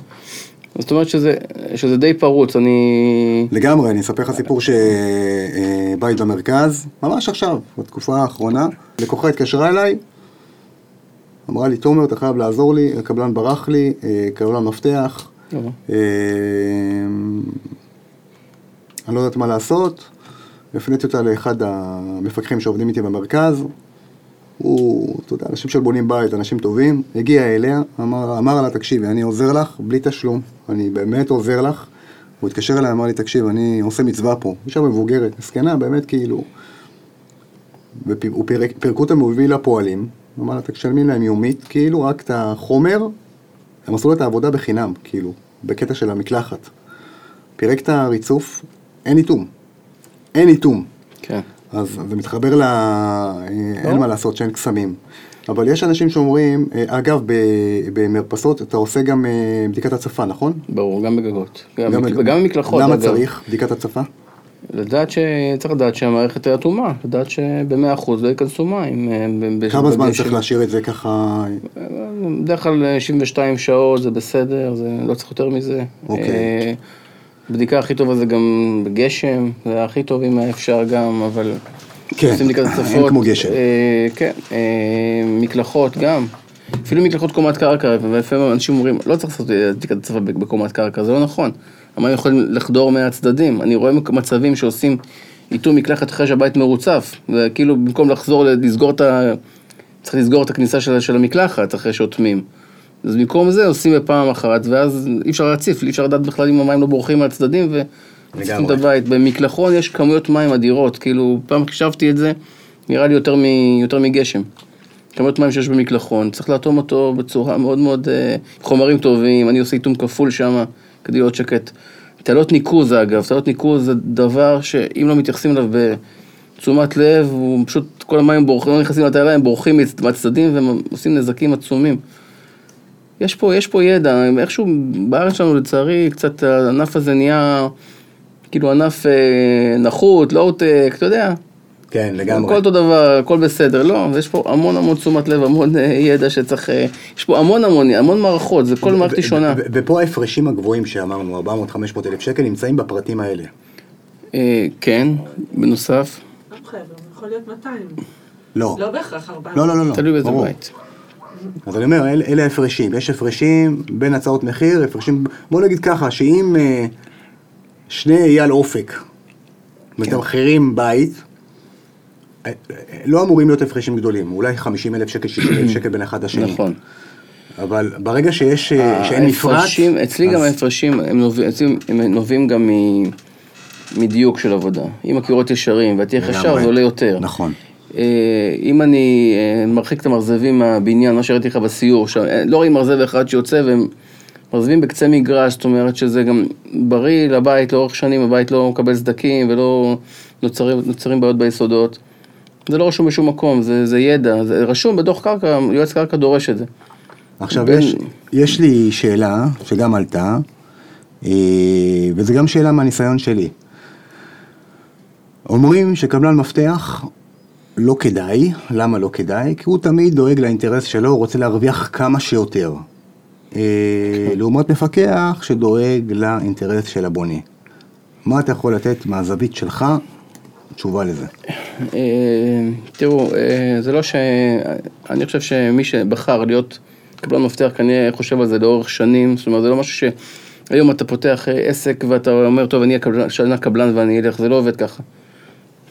זאת אומרת שזה, שזה די פרוץ, אני... לגמרי, אני אספר לך סיפור שבית במרכז, ממש עכשיו, בתקופה האחרונה, לקוחה התקשרה אליי, אמרה לי, תומר, אתה חייב לעזור לי, הקבלן ברח לי, אה, קבלן מפתח, אה, אני לא יודעת מה לעשות, הפניתי אותה לאחד המפקחים שעובדים איתי במרכז, הוא, אתה יודע, אנשים שבונים בית, אנשים טובים, הגיע אליה, אמר, אמר לה, תקשיבי, אני עוזר לך בלי תשלום, אני באמת עוזר לך. הוא התקשר אליי, אמר לי, תקשיב, אני עושה מצווה פה. אישה מבוגרת, מסכנה, באמת כאילו. ופירקו את המוביל לפועלים, אמר לה, תשלמי להם יומית, כאילו, רק את החומר, הם עשו את העבודה בחינם, כאילו, בקטע של המקלחת. פירק את הריצוף, אין איתום. אין איתום. כן. אז זה מתחבר ל... אין לא. מה לעשות שאין קסמים. אבל יש אנשים שאומרים, אה, אגב, במרפסות אתה עושה גם אה, בדיקת הצפה, נכון? ברור, גם בגגות. גם, גם, גם במקלחות. למה אגב. צריך בדיקת הצפה? לדעת ש... צריך לדעת שהמערכת היא אטומה, לדעת שבמאה אחוז לא ייכנסו מים. אה, כמה זמן צריך להשאיר את זה ככה? בדרך כלל 72 שעות זה בסדר, זה לא צריך יותר מזה. אוקיי. בדיקה הכי טובה זה גם בגשם, זה הכי טוב אם אפשר גם, אבל... כן, אין כמו גשם. אה, כן, אה, מקלחות גם. אפילו מקלחות קומת קרקע, ולפעמים אנשים אומרים, לא צריך לעשות בדיקת צבא בקומת קרקע, זה לא נכון. המים יכולים לחדור מהצדדים. אני רואה מצבים שעושים איתור מקלחת אחרי שהבית מרוצף, וכאילו במקום לחזור, לסגור את ה... צריך לסגור את הכניסה של, של המקלחת אחרי שאוטמים. אז במקום זה עושים בפעם אחת, ואז אי אפשר להציף, אי אפשר לדעת בכלל אם המים לא בורחים מהצדדים, ומציפים את הבית. במקלחון יש כמויות מים אדירות, כאילו, פעם חשבתי את זה, נראה לי יותר, מ, יותר מגשם. כמויות מים שיש במקלחון, צריך לאטום אותו בצורה מאוד מאוד, אה, חומרים טובים, אני עושה איתום כפול שם, כדי להיות שקט. תעלות ניקוז אגב, תעלות ניקוז זה דבר שאם לא מתייחסים אליו בתשומת לב, הוא פשוט, כל המים בורחים, לא נכנסים לתעלה, הם בורחים מהצדדים והם עושים נזקים עצומים. יש פה, יש פה ידע, איכשהו בארץ שלנו לצערי קצת הענף הזה נהיה כאילו ענף אה, נחות, לואו-טק, אתה יודע. כן, לגמרי. הכל אותו דבר, הכל בסדר. לא, יש פה המון המון תשומת לב, המון אה, ידע שצריך... אה, יש פה המון המון, המון מערכות, זה כל מערכת היא שונה. ופה ההפרשים הגבוהים שאמרנו, 400-500 אלף שקל, נמצאים בפרטים האלה. אה, כן, בנוסף, לא חייב, יכול להיות 200. לא. לא בהכרח 400. לא, לא, לא, לא. תלוי באיזה. בית. אז אני אומר, אל, אלה ההפרשים. יש הפרשים בין הצעות מחיר, הפרשים... בוא נגיד ככה, שאם אה, שני אייל אופק מתמחרים בית, אה, אה, לא אמורים להיות הפרשים גדולים, אולי 50 אלף שקל, 60 אלף שקל בין אחד לשני. נכון. אבל ברגע שיש, אה, שאין מפרט... אצלי גם אז- ההפרשים, הם אצלי הם נובעים גם מ- מדיוק של עבודה. אם הקירות ישרים והתהיה לגמרי. זה עולה יותר. נכון. אה, אם אני אה, מרחיק את המרזבים מהבניין, מה שהראיתי לך בסיור, אה, לא רואים מרזב אחד שיוצא והם מרזבים בקצה מגרש, זאת אומרת שזה גם בריא לבית לאורך שנים, הבית לא מקבל סדקים ולא נוצרים, נוצרים בעיות ביסודות. זה לא רשום בשום מקום, זה, זה ידע, זה רשום בדוח קרקע, יועץ קרקע דורש את זה. עכשיו, בין- יש, יש לי שאלה שגם עלתה, וזו גם שאלה מהניסיון שלי. אומרים שקבלן מפתח לא כדאי, למה לא כדאי? כי הוא תמיד דואג לאינטרס שלו, הוא רוצה להרוויח כמה שיותר. אה, לעומת מפקח שדואג לאינטרס של הבונה. מה אתה יכול לתת מהזווית שלך תשובה לזה? אה, תראו, אה, זה לא ש... אני חושב שמי שבחר להיות קבלן מפתח כנראה חושב על זה לאורך שנים, זאת אומרת, זה לא משהו שהיום אתה פותח עסק ואתה אומר, טוב, אני הקבלן- שנה קבלן ואני אלך, זה לא עובד ככה.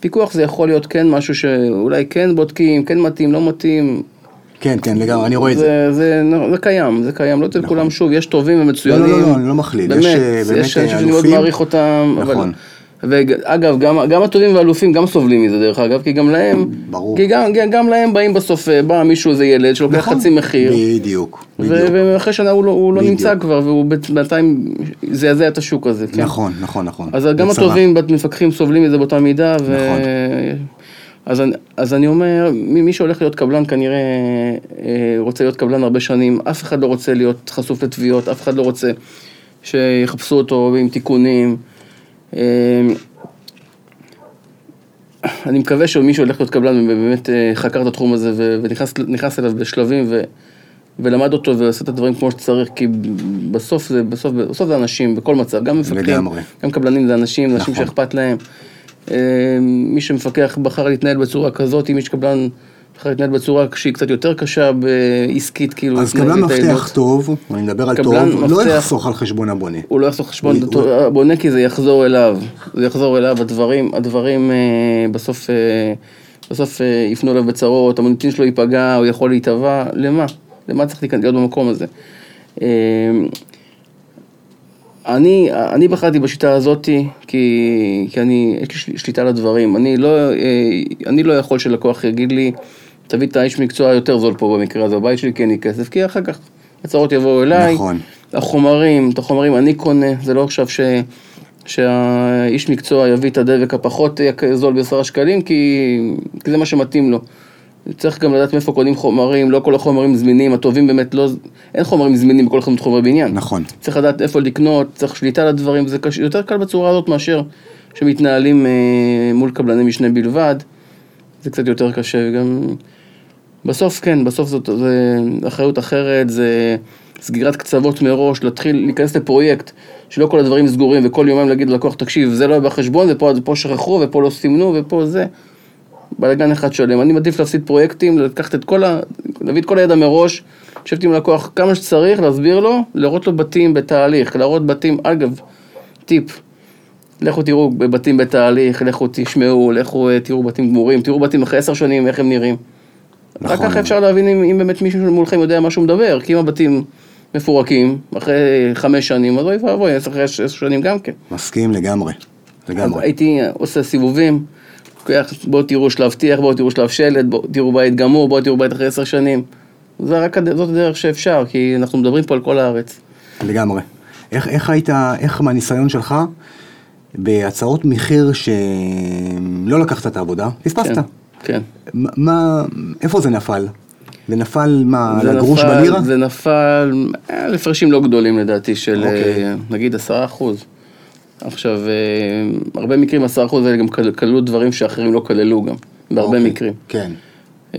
פיקוח זה יכול להיות כן משהו שאולי כן בודקים, כן מתאים, לא מתאים. כן, כן, לגמרי, אני רואה את זה. זה, זה, זה קיים, זה קיים, לא אצל נכון. כולם, שוב, יש טובים ומצוינים. לא, לא, לא, אני לא מכליל. באמת, יש, באמת, יש אנשים שאני מאוד. מעריך אותם. אבל- נכון. ואגב, גם, גם הטובים והאלופים גם סובלים מזה דרך אגב, כי גם להם, ברור. כי גם, גם, גם להם באים בסוף, אה, בא מישהו, איזה ילד שלוקח נכון. חצי מחיר, בדיוק, בדיוק. ואחרי שנה הוא לא, הוא לא. נמצא כבר, והוא בינתיים זעזע את השוק הזה, כן? נכון, נכון, נכון. אז גם בצרה. הטובים מפקחים סובלים מזה באותה מידה, ו... נכון. אז, אני- אז אני אומר, מי מי שהולך להיות קבלן כנראה אה, רוצה להיות קבלן הרבה שנים, אף אחד לא רוצה להיות חשוף לתביעות, אף אחד לא רוצה שיחפשו אותו עם תיקונים. אה, אני מקווה שמי שהולך להיות קבלן ובאמת אה, חקר את התחום הזה ונכנס נכנס אליו בשלבים ו, ולמד אותו ועושה את הדברים כמו שצריך, כי בסוף זה, בסוף, בסוף זה אנשים בכל מצב, גם לגמרי. גם קבלנים זה אנשים, זה אנשים נכון. שאכפת להם. אה, מי שמפקח בחר להתנהל בצורה כזאת, אם יש קבלן בחר להתנהל בצורה שהיא קצת יותר קשה בעסקית, כאילו, אז קבלן. מפתח טוב, אני מדבר על טוב, לא יחסוך על חשבון הבונה. הוא לא יחסוך חשבון הוא- אותו- הבונה כי זה יחזור אליו, זה יחזור אליו, הדברים, הדברים אה, בסוף, אה, בסוף אה, יפנו אליו בצרות, המוניטין שלו ייפגע, הוא יכול להיתבע, למה? למה צריך להיות במקום הזה? אה, אני, אני בחרתי בשיטה הזאתי כי, כי אני, יש לי של- שליטה על הדברים, אני לא, אה, אני לא יכול שלקוח יגיד לי, תביא את האיש מקצוע יותר זול פה במקרה הזה, בבית שלי אין לי כסף, כי אחר כך הצהרות יבואו אליי, נכון. החומרים, את החומרים אני קונה, זה לא עכשיו ש... שהאיש מקצוע יביא את הדבק הפחות זול בעשרה שקלים, כי... כי זה מה שמתאים לו. צריך גם לדעת מאיפה קונים חומרים, לא כל החומרים זמינים, הטובים באמת לא... אין חומרים זמינים בכל חנות חומרי בניין. נכון. צריך לדעת איפה לקנות, צריך שליטה על הדברים, זה קש... יותר קל בצורה הזאת מאשר שמתנהלים אה, מול קבלני משנה בלבד. זה קצת יותר קשה, וגם... בסוף כן, בסוף זאת זה אחריות אחרת, זה סגירת קצוות מראש, להתחיל להיכנס לפרויקט שלא כל הדברים סגורים וכל יומיים להגיד ללקוח, תקשיב, זה לא בחשבון, ופה, ופה שכחו, ופה לא סימנו, ופה זה. בלאגן אחד שלם. אני מעדיף להפסיד פרויקטים, לקחת את כל ה... להביא את כל הידע מראש, לשבת עם לקוח כמה שצריך, להסביר לו, להראות לו בתים בתהליך, להראות בתים, אגב, טיפ, לכו תראו בתים בתהליך, לכו תשמעו, לכו אה, תראו בתים גמורים, תראו בתים אחרי עשר שנים, איך הם נראים. רק נכון. ככה אפשר להבין אם, אם באמת מישהו מולכם יודע מה שהוא מדבר, כי אם הבתים מפורקים אחרי חמש שנים, אז אוי ואבוי, אחרי עשר שנים גם כן. מסכים לגמרי. לגמרי. הייתי עושה סיבובים, לוקח, בואו תראו שלב טיח, בואו תראו שלב שלד, בואו תראו בית גמור, בואו תראו בית אחרי עשר שנים. זה רק, זאת הדרך שאפשר, כי אנחנו מדברים פה על כל הארץ. לגמרי. איך, איך היית, איך מהניסיון שלך, בהצעות מחיר שלא לקחת את העבודה, פספסת. כן, כן. מה- איפה זה נפל? זה נפל מה, זה על הגרוש נפל- בלירה? זה נפל, אה, על הפרשים לא גדולים לדעתי, של אוקיי. אה, נגיד עשרה אחוז. עכשיו, אה, הרבה מקרים, עשרה אחוז האלה גם כל- כללו דברים שאחרים לא כללו גם, בהרבה אוקיי, מקרים. כן.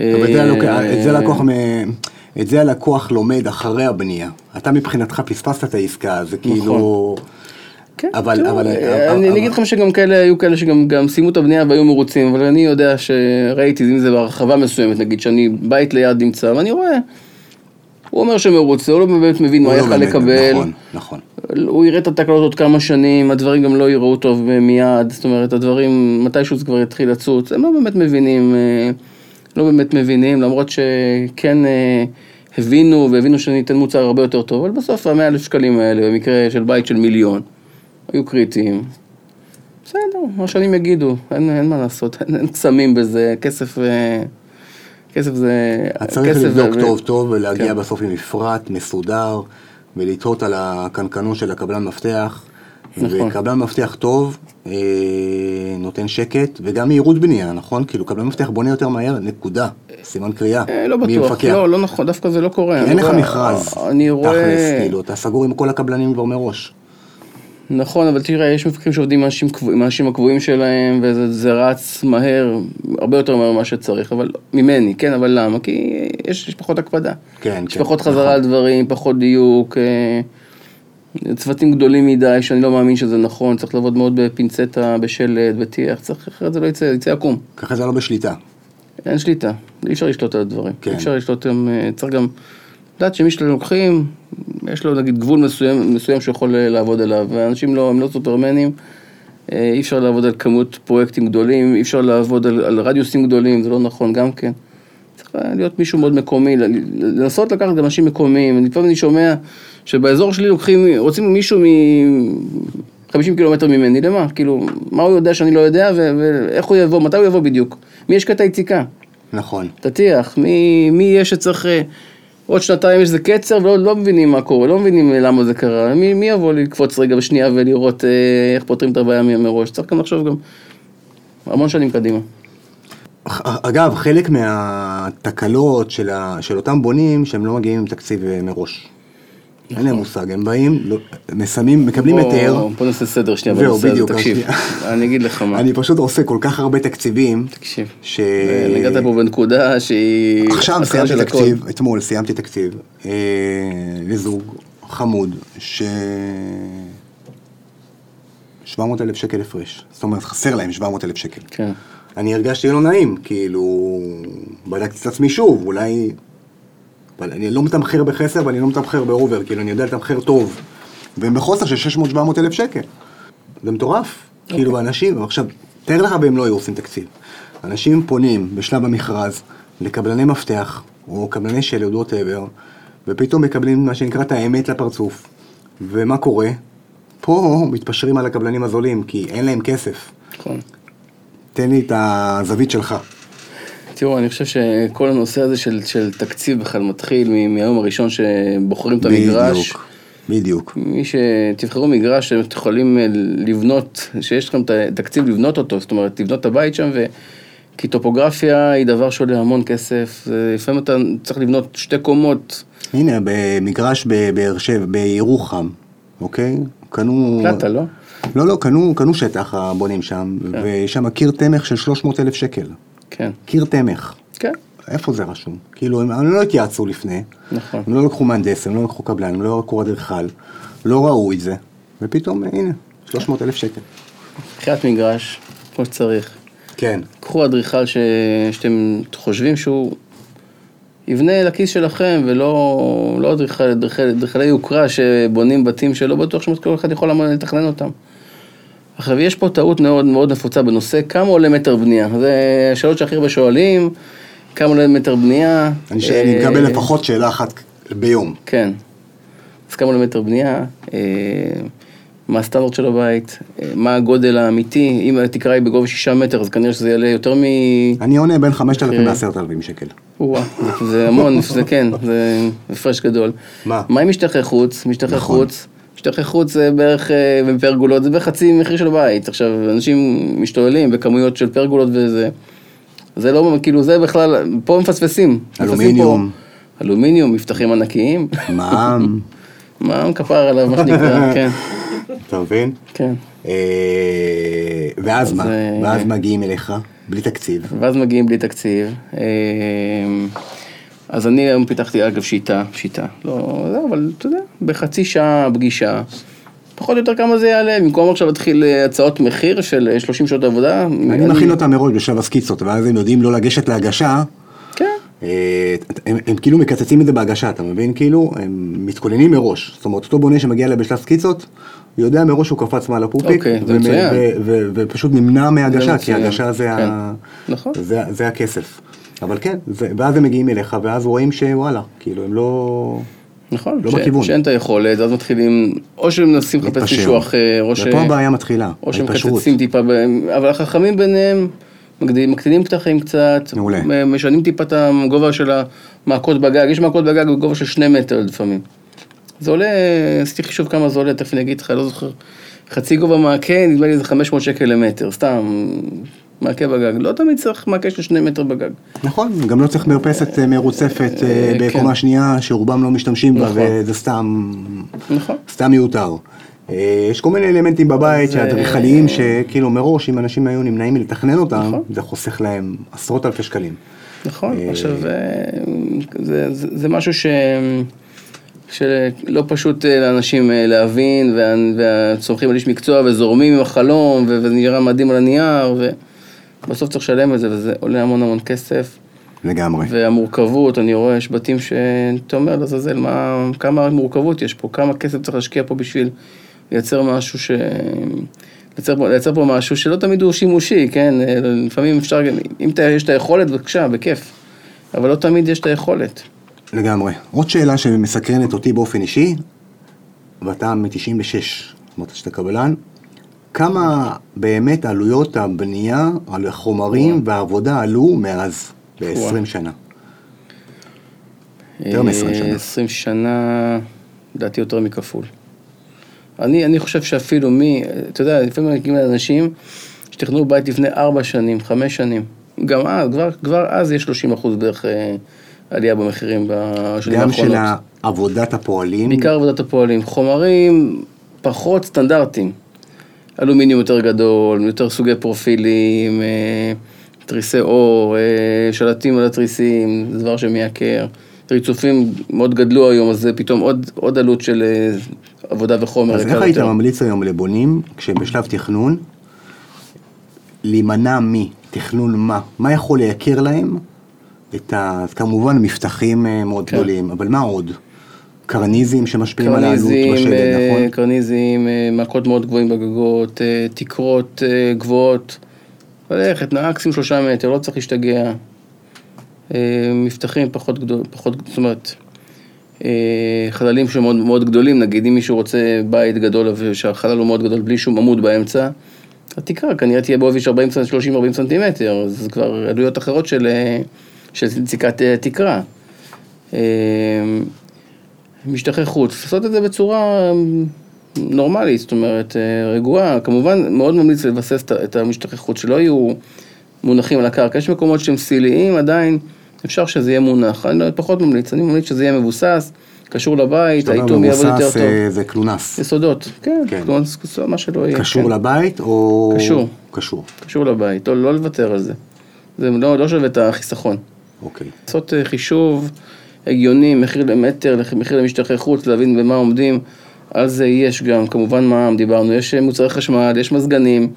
אה, אבל זה הלוק- את זה הלקוח מ- את זה הלקוח לומד אחרי הבנייה. אתה מבחינתך פספסת את העסקה, זה כאילו... כן, אבל- אבל- אה, אבל- אני אני אגיד לכם שגם כאלה, היו כאלה שגם גם סיימו את הבנייה והיו מרוצים, אבל אני יודע שראיתי, אם זה בהרחבה מסוימת, נגיד שאני בית ליד נמצא, ואני רואה, הוא אומר שמרוצה, הוא לא באמת מבין מה לא יכל באמת- לקבל. נכון, נכון. הוא יראה את התקלות עוד כמה שנים, הדברים גם לא יראו טוב מיד, זאת אומרת, הדברים, מתישהו זה כבר יתחיל לצוץ, הם לא באמת מבינים, אה, לא באמת מבינים, למרות שכן אה, הבינו, והבינו שאני אתן מוצר הרבה יותר טוב, אבל בסוף המאה אלף שקלים האלה, במקרה של בית של מיליון, היו קריטיים. בסדר, מה שנים יגידו, אין, אין מה לעשות, אין, אין קסמים בזה, כסף, אה, כסף זה... צריך כסף לבדוק ו- טוב טוב ולהגיע כן. בסוף עם מפרט מסודר ולתהות על הקנקנות של הקבלן מפתח. נכון. וקבלן מפתח טוב אה, נותן שקט וגם מהירות בנייה, נכון? כאילו קבלן מפתח בונה יותר מהר, נקודה. סימן קריאה. אה, לא בטוח, מפקח? לא, לא נכון, דווקא זה לא קורה. אין לך מכרז, אני רואה... תכלס, כאילו, אתה סגור עם כל הקבלנים כבר מראש. נכון, אבל תראה, יש מפקחים שעובדים עם האנשים קבוע- עם האנשים הקבועים שלהם, וזה זה רץ מהר, הרבה יותר מהר ממה שצריך, אבל ממני, כן, אבל למה? כי יש, יש פחות הקפדה. כן, יש כן, פחות חזרה נכון. על דברים, פחות דיוק, אה, צוותים גדולים מדי, שאני לא מאמין שזה נכון, צריך לעבוד מאוד בפינצטה, בשלד, בטיח, צריך, אחרת זה לא יצא, יצא עקום. ככה זה לא בשליטה. אין שליטה, אי אפשר לשלוט על הדברים. כן. אי אפשר לשלוט, אה, צריך גם לדעת שמי שאתם לוקחים, יש לו נגיד גבול מסוים, מסוים שיכול אה, לעבוד עליו, ואנשים לא, הם לא סופרמנים, אה, אי אפשר לעבוד על כמות פרויקטים גדולים, אי אפשר לעבוד על, על רדיוסים גדולים, זה לא נכון גם כן. צריך להיות מישהו מאוד מקומי, לנסות לקחת גם אנשים מקומיים. לפעמים אני שומע שבאזור שלי לוקחים, רוצים מישהו מ... 50 קילומטר ממני, למה? כאילו, מה הוא יודע שאני לא יודע, ו- ואיך הוא יבוא, מתי הוא יבוא בדיוק? מי ישקע את היציקה? נכון. תטיח, מי, מי יהיה שצריך, אה, עוד שנתיים יש איזה קצר ולא לא מבינים מה קורה, לא מבינים אה, למה זה קרה, מי, מי יבוא לקפוץ רגע בשנייה ולראות אה, איך פותרים את הבעיה מראש, צריך גם לחשוב גם המון שנים קדימה. אגב, חלק מהתקלות של, ה, של אותם בונים שהם לא מגיעים עם תקציב אה, מראש. אין להם מושג, הם באים, לא, מסיימים, מקבלים בוא- היתר. בוא נעשה סדר שנייה בנושא הזה, תקשיב. (laughs) אני אגיד לך מה, אני פשוט עושה כל כך הרבה תקציבים, תקשיב, הגעת פה בנקודה שהיא... עכשיו סיימתי. תקציב, אתמול סיימתי תקציב אה, לזוג חמוד, ש... 700 אלף שקל הפרש. זאת אומרת, חסר להם 700 אלף שקל. כן, אני הרגשתי לא נעים, כאילו, בדקתי את עצמי שוב, אולי... אבל אני לא מתמחר בחסר ואני לא מתמחר באובר, כאילו, אני יודע לתמחר טוב. והם בחוסר של 600-700 אלף שקל. זה מטורף. כאילו, אנשים, עכשיו, תאר לך והם לא היו עושים תקציב. אנשים פונים בשלב המכרז לקבלני מפתח, או קבלני שלד, ווטאבר, ופתאום מקבלים מה שנקרא את האמת לפרצוף. ומה קורה? פה מתפשרים על הקבלנים הזולים, כי אין להם כסף. נכון. תן לי את הזווית שלך. תראו, אני חושב שכל הנושא הזה של, של תקציב בכלל מתחיל מהיום הראשון שבוחרים את המגרש. בדיוק, בדיוק. מי שתבחרו מגרש שאתם יכולים אה, לבנות, שיש לכם את התקציב לבנות אותו, זאת אומרת, לבנות את הבית שם, ו... כי טופוגרפיה היא דבר שעולה המון כסף, לפעמים אתה צריך לבנות שתי קומות, הנה, במגרש בבאר שבע, בירוחם, אוקיי? קנו... פלטה, לא? לא, לא, קנו, קנו שטח הבונים שם, כן. ויש שם קיר תמך של 300 אלף שקל. כן, קיר תמך. כן, איפה זה רשום? כאילו, הם, הם לא התייעצו לפני, נכון. הם לא לקחו מהנדס, הם לא לקחו קבלן, הם לא לקחו אדריכל, לא ראו את זה, ופתאום, הנה, 300 אלף שקל. קריאת מגרש, כמו שצריך. כן. קחו אדריכל ש... שאתם חושבים שהוא יבנה לכיס שלכם, ולא לא אדריכל- אדריכל- אדריכלי יוקרה שבונים בתים שלא בטוח שכל אחד יכול לתכנן אותם. עכשיו, יש פה טעות מאוד מאוד נפוצה בנושא, כמה עולה מטר בנייה? זה השאלות שהכי הרבה שואלים, כמה עולה מטר בנייה? אני, ש... אני מקבל אה, לפחות שאלה אחת ביום. כן. אז כמה עולה מטר בנייה? אה, מה הסטנדרט של הבית? אה, מה הגודל האמיתי? אם התקרה היא בגובה שישה מטר, אז כנראה שזה יעלה יותר מ... אני עונה בין 5,000 אוקיי. ל-10,000 שקל. וואו, זה- זה המון, זה כן, זה הפרש גדול. מה? מה עם משטחי חוץ? משטחי נכון. חוץ. משטחי חוץ זה בערך, אה, בפרגולות, זה בערך חצי מחיר של בית. עכשיו, אנשים משתוללים בכמויות של פרגולות וזה. זה לא, כאילו, זה בכלל, פה מפספסים. מפספסים פה- אלומיניום. אלומיניום, מבטחים ענקיים. מע"מ. (laughs) מע"מ כפר עליו, מה שנקרא, (laughs) כן. אתה מבין? כן. אה, ואז אז, מה? אה, ואז מגיעים אליך, בלי תקציב. ואז מגיעים בלי תקציב. אה, אז אני היום פיתחתי אגב שיטה, שיטה, לא, זה, אבל אתה יודע, בחצי שעה פגישה, פחות או יותר כמה זה יעלה, במקום עכשיו להתחיל אה, הצעות מחיר של אה, 30 שעות עבודה. אני מכין אותם מראש בשלב הסקיצות, ואז הם יודעים לא לגשת להגשה. כן, אה, הם, הם כאילו מקצצים את זה בהגשה, אתה מבין? כאילו, הם מתכוננים מראש. זאת אומרת, אותו בונה שמגיע אליי בשלב סקיצות, הוא יודע מראש שהוא קפץ מעל הפופיק, אוקיי. ו- ו- ופשוט נמנע מהגשה, כי הגשה זה, כן. ה... נכון. זה, זה הכסף. אבל כן, ואז הם מגיעים אליך, ואז רואים שוואלה, כאילו, הם לא... נכון, לא ש- בכיוון. שאין את היכולת, אז מתחילים, או שהם מנסים לחפש. מישהו אחר, או ש... ופה הבעיה מתחילה, או שהם. מקצצים טיפה, אבל החכמים ביניהם מקדימים, מקטינים פתחים קצת, מעולה. משנים טיפה את הגובה של המעקות בגג, יש מעקות בגג בגובה של שני מטר לפעמים. זה עולה, עשיתי חישוב כמה זה עולה, תכף אני אגיד לך, לא זוכר, חצי גובה מעקה, נדמה לי זה 500 שקל למטר, סתם, מעקה בגג, לא תמיד צריך מעקה של שני מטר בגג. נכון, גם לא צריך מרפסת אה, מרוצפת אה, אה, בקומה כן. שנייה, שרובם לא משתמשים בה, נכון. וזה סתם... נכון. סתם מיותר. יש כל מיני אלמנטים בבית אה, שכאילו מראש, אם אנשים היו נמנעים מלתכנן אותם, נכון. זה חוסך להם עשרות אלפי שקלים. נכון, עכשיו זה, זה, זה משהו ש, שלא פשוט לאנשים להבין, וה- וסומכים על איש מקצוע וזורמים עם החלום, ו- וזה נראה מדהים על הנייר, ובסוף צריך לשלם את זה, וזה עולה המון המון כסף. לגמרי. והמורכבות, אני רואה, יש בתים שאתה אומר לעזאזל, מה, כמה מורכבות יש פה, כמה כסף צריך להשקיע פה בשביל לייצר משהו ש... לייצר פה, לייצר פה משהו שלא תמיד הוא שימושי, כן? לפעמים אפשר, אם אתה, יש את היכולת, בבקשה, בכיף. אבל לא תמיד יש את היכולת. לגמרי. עוד שאלה שמסקרנת אותי באופן אישי, ואתה מ-96, אמרת שאתה קבלן, כמה באמת עלויות הבנייה על החומרים והעבודה עלו מאז, ב-20 וואו. שנה? יותר מ-20 שנה. אה, 20 שנה, לדעתי יותר מכפול. אני, אני חושב שאפילו מי, אתה יודע, לפעמים מגיעים לאנשים שתכננו בית לפני 4 שנים, 5 שנים. גם אז, כבר, כבר אז יש 30 אחוז בערך אה, עלייה במחירים בשנים גם האחרונות. של עבודת הפועלים, בעיקר עבודת הפועלים. חומרים פחות סטנדרטיים. אלומיניום יותר גדול, יותר סוגי פרופילים, אה, תריסי אור, אה, שלטים על התריסים, זה דבר שמייקר. ריצופים מאוד גדלו היום, אז זה פתאום עוד, עוד עלות של אה, עבודה וחומר אז איך היית. ממליץ היום לבונים, כשבשלב תכנון, להימנע מתכנון מה? מה יכול לייקר להם את ה... כמובן מפתחים אה, מאוד כן. גדולים, אבל מה עוד? קרניזים שמשפיעים על העלות בשלד, אה, נכון? קרניזים, אה, מעקות מאוד גבוהים בגגות, אה, תקרות גבוהות. ללכת, נהג שים שלושה מטר, לא צריך להשתגע. מפתחים פחות גדול, פחות, זאת אומרת, חללים שמאוד מאוד גדולים, נגיד אם מישהו רוצה בית גדול ושהחלל הוא מאוד גדול בלי שום עמוד באמצע, התקרה כנראה תהיה בעובי של 30-40 סנטימטר, אז זה כבר עלויות אחרות של, של יציקת תקרה. משטחי חוץ, לעשות את זה בצורה אמ, נורמלית, זאת אומרת, אה, רגועה. כמובן, מאוד ממליץ לבסס את המשטחי חוץ, שלא יהיו מונחים על הקרקע. יש מקומות שהם סיליים, עדיין אפשר שזה יהיה מונח. אני לא- פחות ממליץ, אני ממליץ שזה יהיה מבוסס, קשור לבית, האיתום יעבוד יותר טוב. אה, זה קלונס. יסודות, כן, כן. כלומר, מה שלא יהיה. קשור כן. לבית או... קשור. קשור, קשור לבית, לא, לא לוותר על זה. זה לא, לא שווה את החיסכון. אוקיי. לעשות אה, חישוב הגיוני, מחיר למטר, מחיר למשטחי חוץ, להבין במה עומדים. זה יש גם, כמובן מע"מ, דיברנו, יש אה, מוצרי חשמל, יש מזגנים.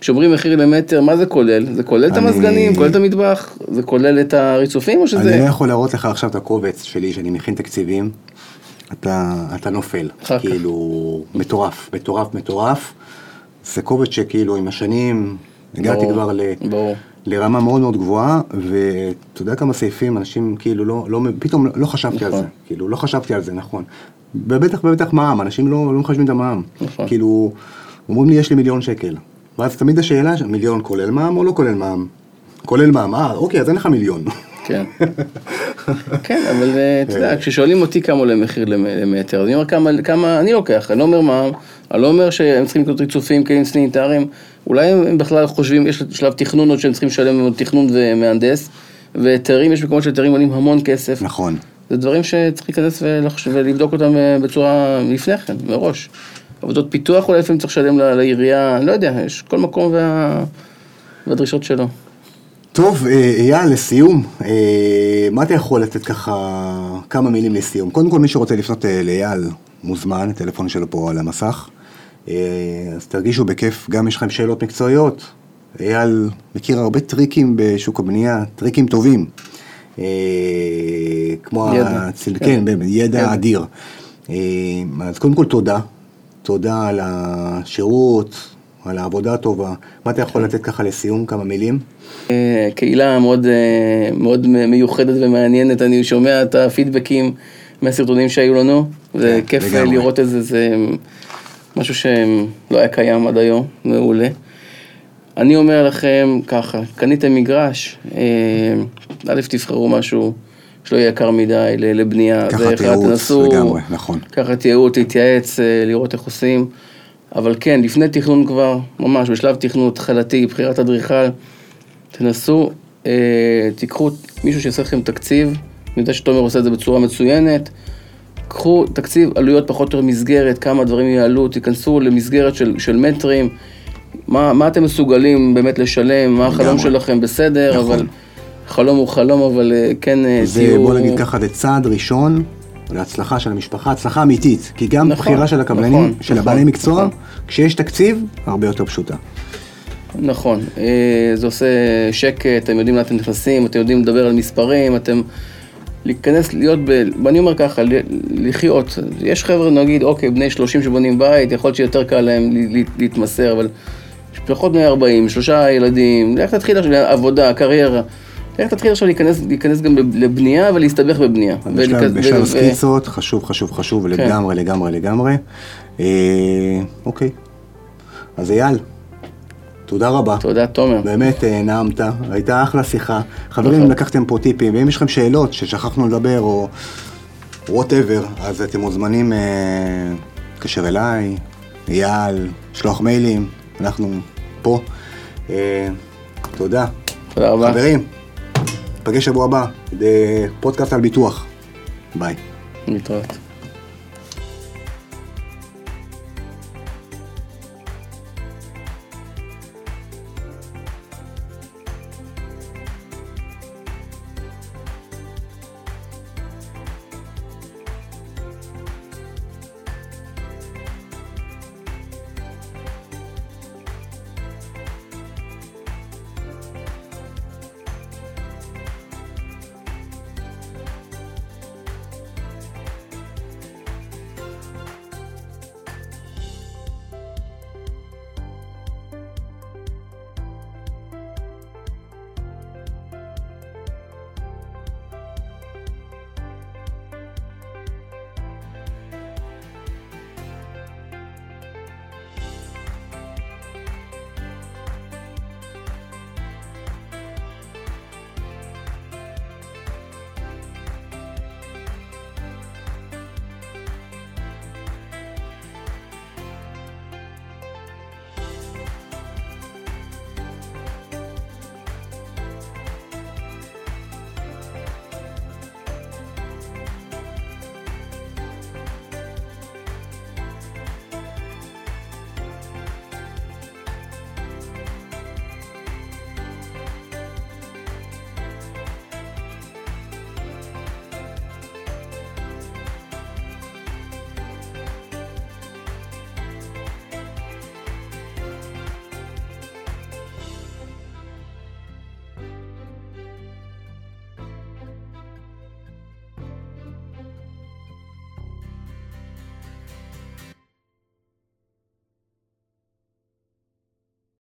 כשאומרים מחיר למטר, מה זה כולל? זה כולל את אני- המזגנים, כולל את המטבח, זה כולל את הריצופים או אני שזה... לא יכול להראות לך עכשיו את הקובץ שלי, שאני מכין תקציבים. אתה, אתה נופל. אחר כך. כאילו, מטורף, מטורף, מטורף. זה קובץ שכאילו עם השנים הגעתי כבר ל... ברור. לרמה מאוד מאוד גבוהה, ואתה יודע כמה סעיפים, אנשים כאילו לא, לא פתאום לא חשבתי על נכון. זה, כאילו לא חשבתי על זה, נכון. ובטח ובטח מע"מ, אנשים לא, לא מחשבים את המע"מ. נכון. כאילו, אומרים לי יש לי מיליון שקל. ואז תמיד השאלה, מיליון כולל מע"מ או לא כולל מע"מ? כולל מע"מ, אה, אוקיי, אז אין לך מיליון. כן. (laughs) כן, אבל אה, אתה יודע, כששואלים אותי כמה עולה מחיר למ- למטר, אז אני אומר כמה, כמה אני לוקח, אני לא אומר מה, אני לא אומר שהם צריכים לקנות ריצופים, כלים סניטריים, אולי הם בכלל חושבים, יש שלב תכנון עוד שהם צריכים לשלם תכנון ומהנדס, והיתרים, יש מקומות שהיתרים עולים המון כסף. נכון. זה דברים שצריך להיכנס. ולבדוק אותם אה, בצורה לפני כן, מראש. עבודות פיתוח אולי לפעמים צריך לשלם לעירייה, אני לא יודע, יש כל מקום וה... והדרישות שלו. טוב, אה, אייל, לסיום, אה, מה אתה יכול לתת ככה כמה מילים לסיום? קודם כל, מי שרוצה לפנות אה, לאייל, מוזמן, הטלפון שלו פה על המסך. אז תרגישו בכיף, גם יש לכם שאלות מקצועיות. אייל מכיר הרבה טריקים בשוק הבנייה, טריקים טובים. כמו ידע. הצל... כן. כן, באמת, ידע ידע. אדיר. אז קודם כל תודה, תודה על השירות, על העבודה הטובה. מה אתה יכול לתת ככה לסיום, כמה מילים? אה, קהילה מאוד, אה, מאוד מיוחדת ומעניינת, אני שומע את הפידבקים מהסרטונים שהיו לנו, זה כן, כיף אה, לגמרי. לראות את זה, זה משהו שלא היה קיים עד היום, מעולה. אני אומר לכם ככה, קניתם מגרש, אה, א', תבחרו משהו שלא יהיה יקר מדי לבנייה, ככה זה תיעוץ לגמרי, נכון. לקחת ייעוץ, להתייעץ, אה, לראות איך עושים, אבל כן, לפני תכנון כבר, ממש בשלב תכנון התחלתי, בחירת אדריכל, תנסו, אה, תיקחו מישהו שיעשה לכם תקציב, אני יודע שתומר עושה את זה בצורה מצוינת, קחו תקציב עלויות פחות או יותר מסגרת, כמה דברים יעלו, תיכנסו למסגרת של, של מטרים, מה, מה אתם מסוגלים באמת לשלם, מה החלום. שלכם? בסדר, נכון. אבל חלום הוא חלום, אבל אה, כן אה, זה תהיו... בוא נגיד ככה, זה צעד ראשון להצלחה של המשפחה, הצלחה אמיתית. כי גם נכון, בחירה של הקבלנים, נכון, של נכון, הבעלי מקצוע, נכון. כשיש תקציב, הרבה יותר פשוטה. נכון, אה, זה עושה שקט, אתם יודעים לאן אתם נכנסים, אתם יודעים לדבר על מספרים, אתם... להיכנס, להיות ב... ואני אומר ככה, לחיות. יש חבר'ה, נגיד, אוקיי, בני 30 שבונים בית, יכול להיות שיותר קל להם להתמסר, אבל משפחות בני 40, שלושה ילדים, לך תתחיל עכשיו, עבודה, קריירה. לך תתחיל עכשיו להיכנס, להיכנס גם לבנייה ולהסתבך בבנייה. בשלב- ולכ- בשלב ו- סקיצות, חשוב, חשוב, חשוב, כן. לגמרי, לגמרי, לגמרי. אה, אוקיי. אז אייל, תודה רבה. תודה, תומר. באמת אה, נעמת, הייתה אחלה שיחה. חברים, נכון. לקחתם פה טיפים, ואם יש לכם שאלות ששכחנו לדבר, או whatever, אז אתם מוזמנים אה, להתקשר אליי, אייל, לשלוח מיילים, אנחנו פה. אה, תודה. תודה רבה. חברים, ניפגש שבוע הבא, בפודקאסט על ביטוח. ביי. להתראות.